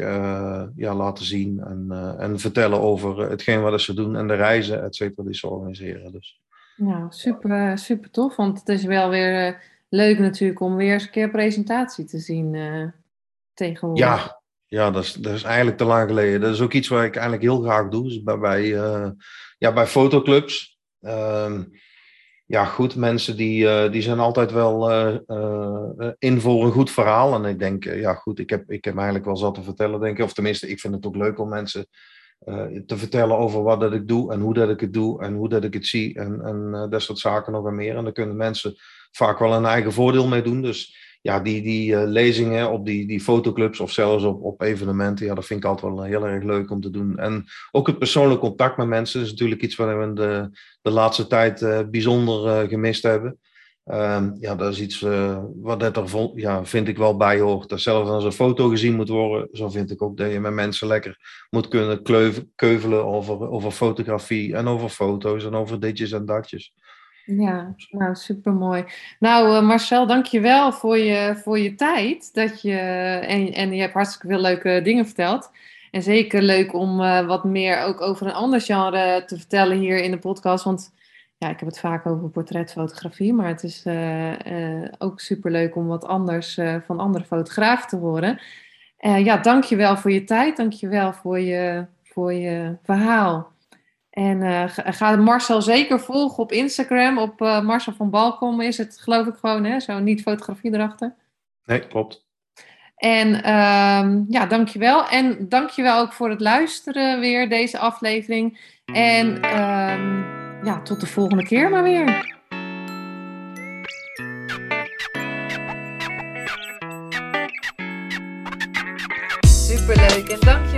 ja, laten zien en, en vertellen over hetgeen wat ze doen en de reizen, et cetera, die ze organiseren. Dus. Nou, super, super tof. Want het is wel weer leuk natuurlijk om weer eens een keer presentatie te zien tegenwoordig. Ja, ja, dat is, dat is eigenlijk te lang geleden. Dat is ook iets wat ik eigenlijk heel graag doe. Dus bij, bij, uh, ja, bij fotoclubs. Uh, ja, goed, mensen die, uh, die zijn altijd wel uh, in voor een goed verhaal. En ik denk, ja goed, ik heb, ik heb eigenlijk wel zat te vertellen, denk ik. Of tenminste, ik vind het ook leuk om mensen te vertellen over wat dat ik doe en hoe dat ik het doe en hoe dat ik het zie. En, en dat soort zaken nog en meer. En daar kunnen mensen vaak wel een eigen voordeel mee doen. Dus ja, die, die uh, lezingen op die, die fotoclubs of zelfs op, op evenementen, ja, dat vind ik altijd wel heel erg leuk om te doen. En ook het persoonlijk contact met mensen is natuurlijk iets wat we de, de laatste tijd uh, bijzonder gemist hebben. Um, ja, dat is iets wat het er ja, vind ik wel bij hoort. Dat zelfs als een foto gezien moet worden, zo vind ik ook dat je met mensen lekker moet kunnen keuvelen over, over fotografie en over foto's en over ditjes en datjes. Ja, nou supermooi. Nou uh, Marcel, dankjewel voor je, voor je tijd. Dat je, en, en je hebt hartstikke veel leuke dingen verteld. En zeker leuk om uh, wat meer ook over een ander genre te vertellen hier in de podcast. Want ja, ik heb het vaak over portretfotografie, maar het is uh, ook superleuk om wat anders van andere fotografen te horen. ja, dankjewel voor je tijd. Dankjewel voor je, voor je verhaal. En uh, ga Marcel zeker volgen op Instagram. Op uh, Marcel van Balkom is het, geloof ik gewoon, hè? Zo niet fotografie erachter. Nee, klopt. En um, ja, dankjewel. En dankjewel ook voor het luisteren weer, deze aflevering. En um, ja, tot de volgende keer maar weer. Superleuk en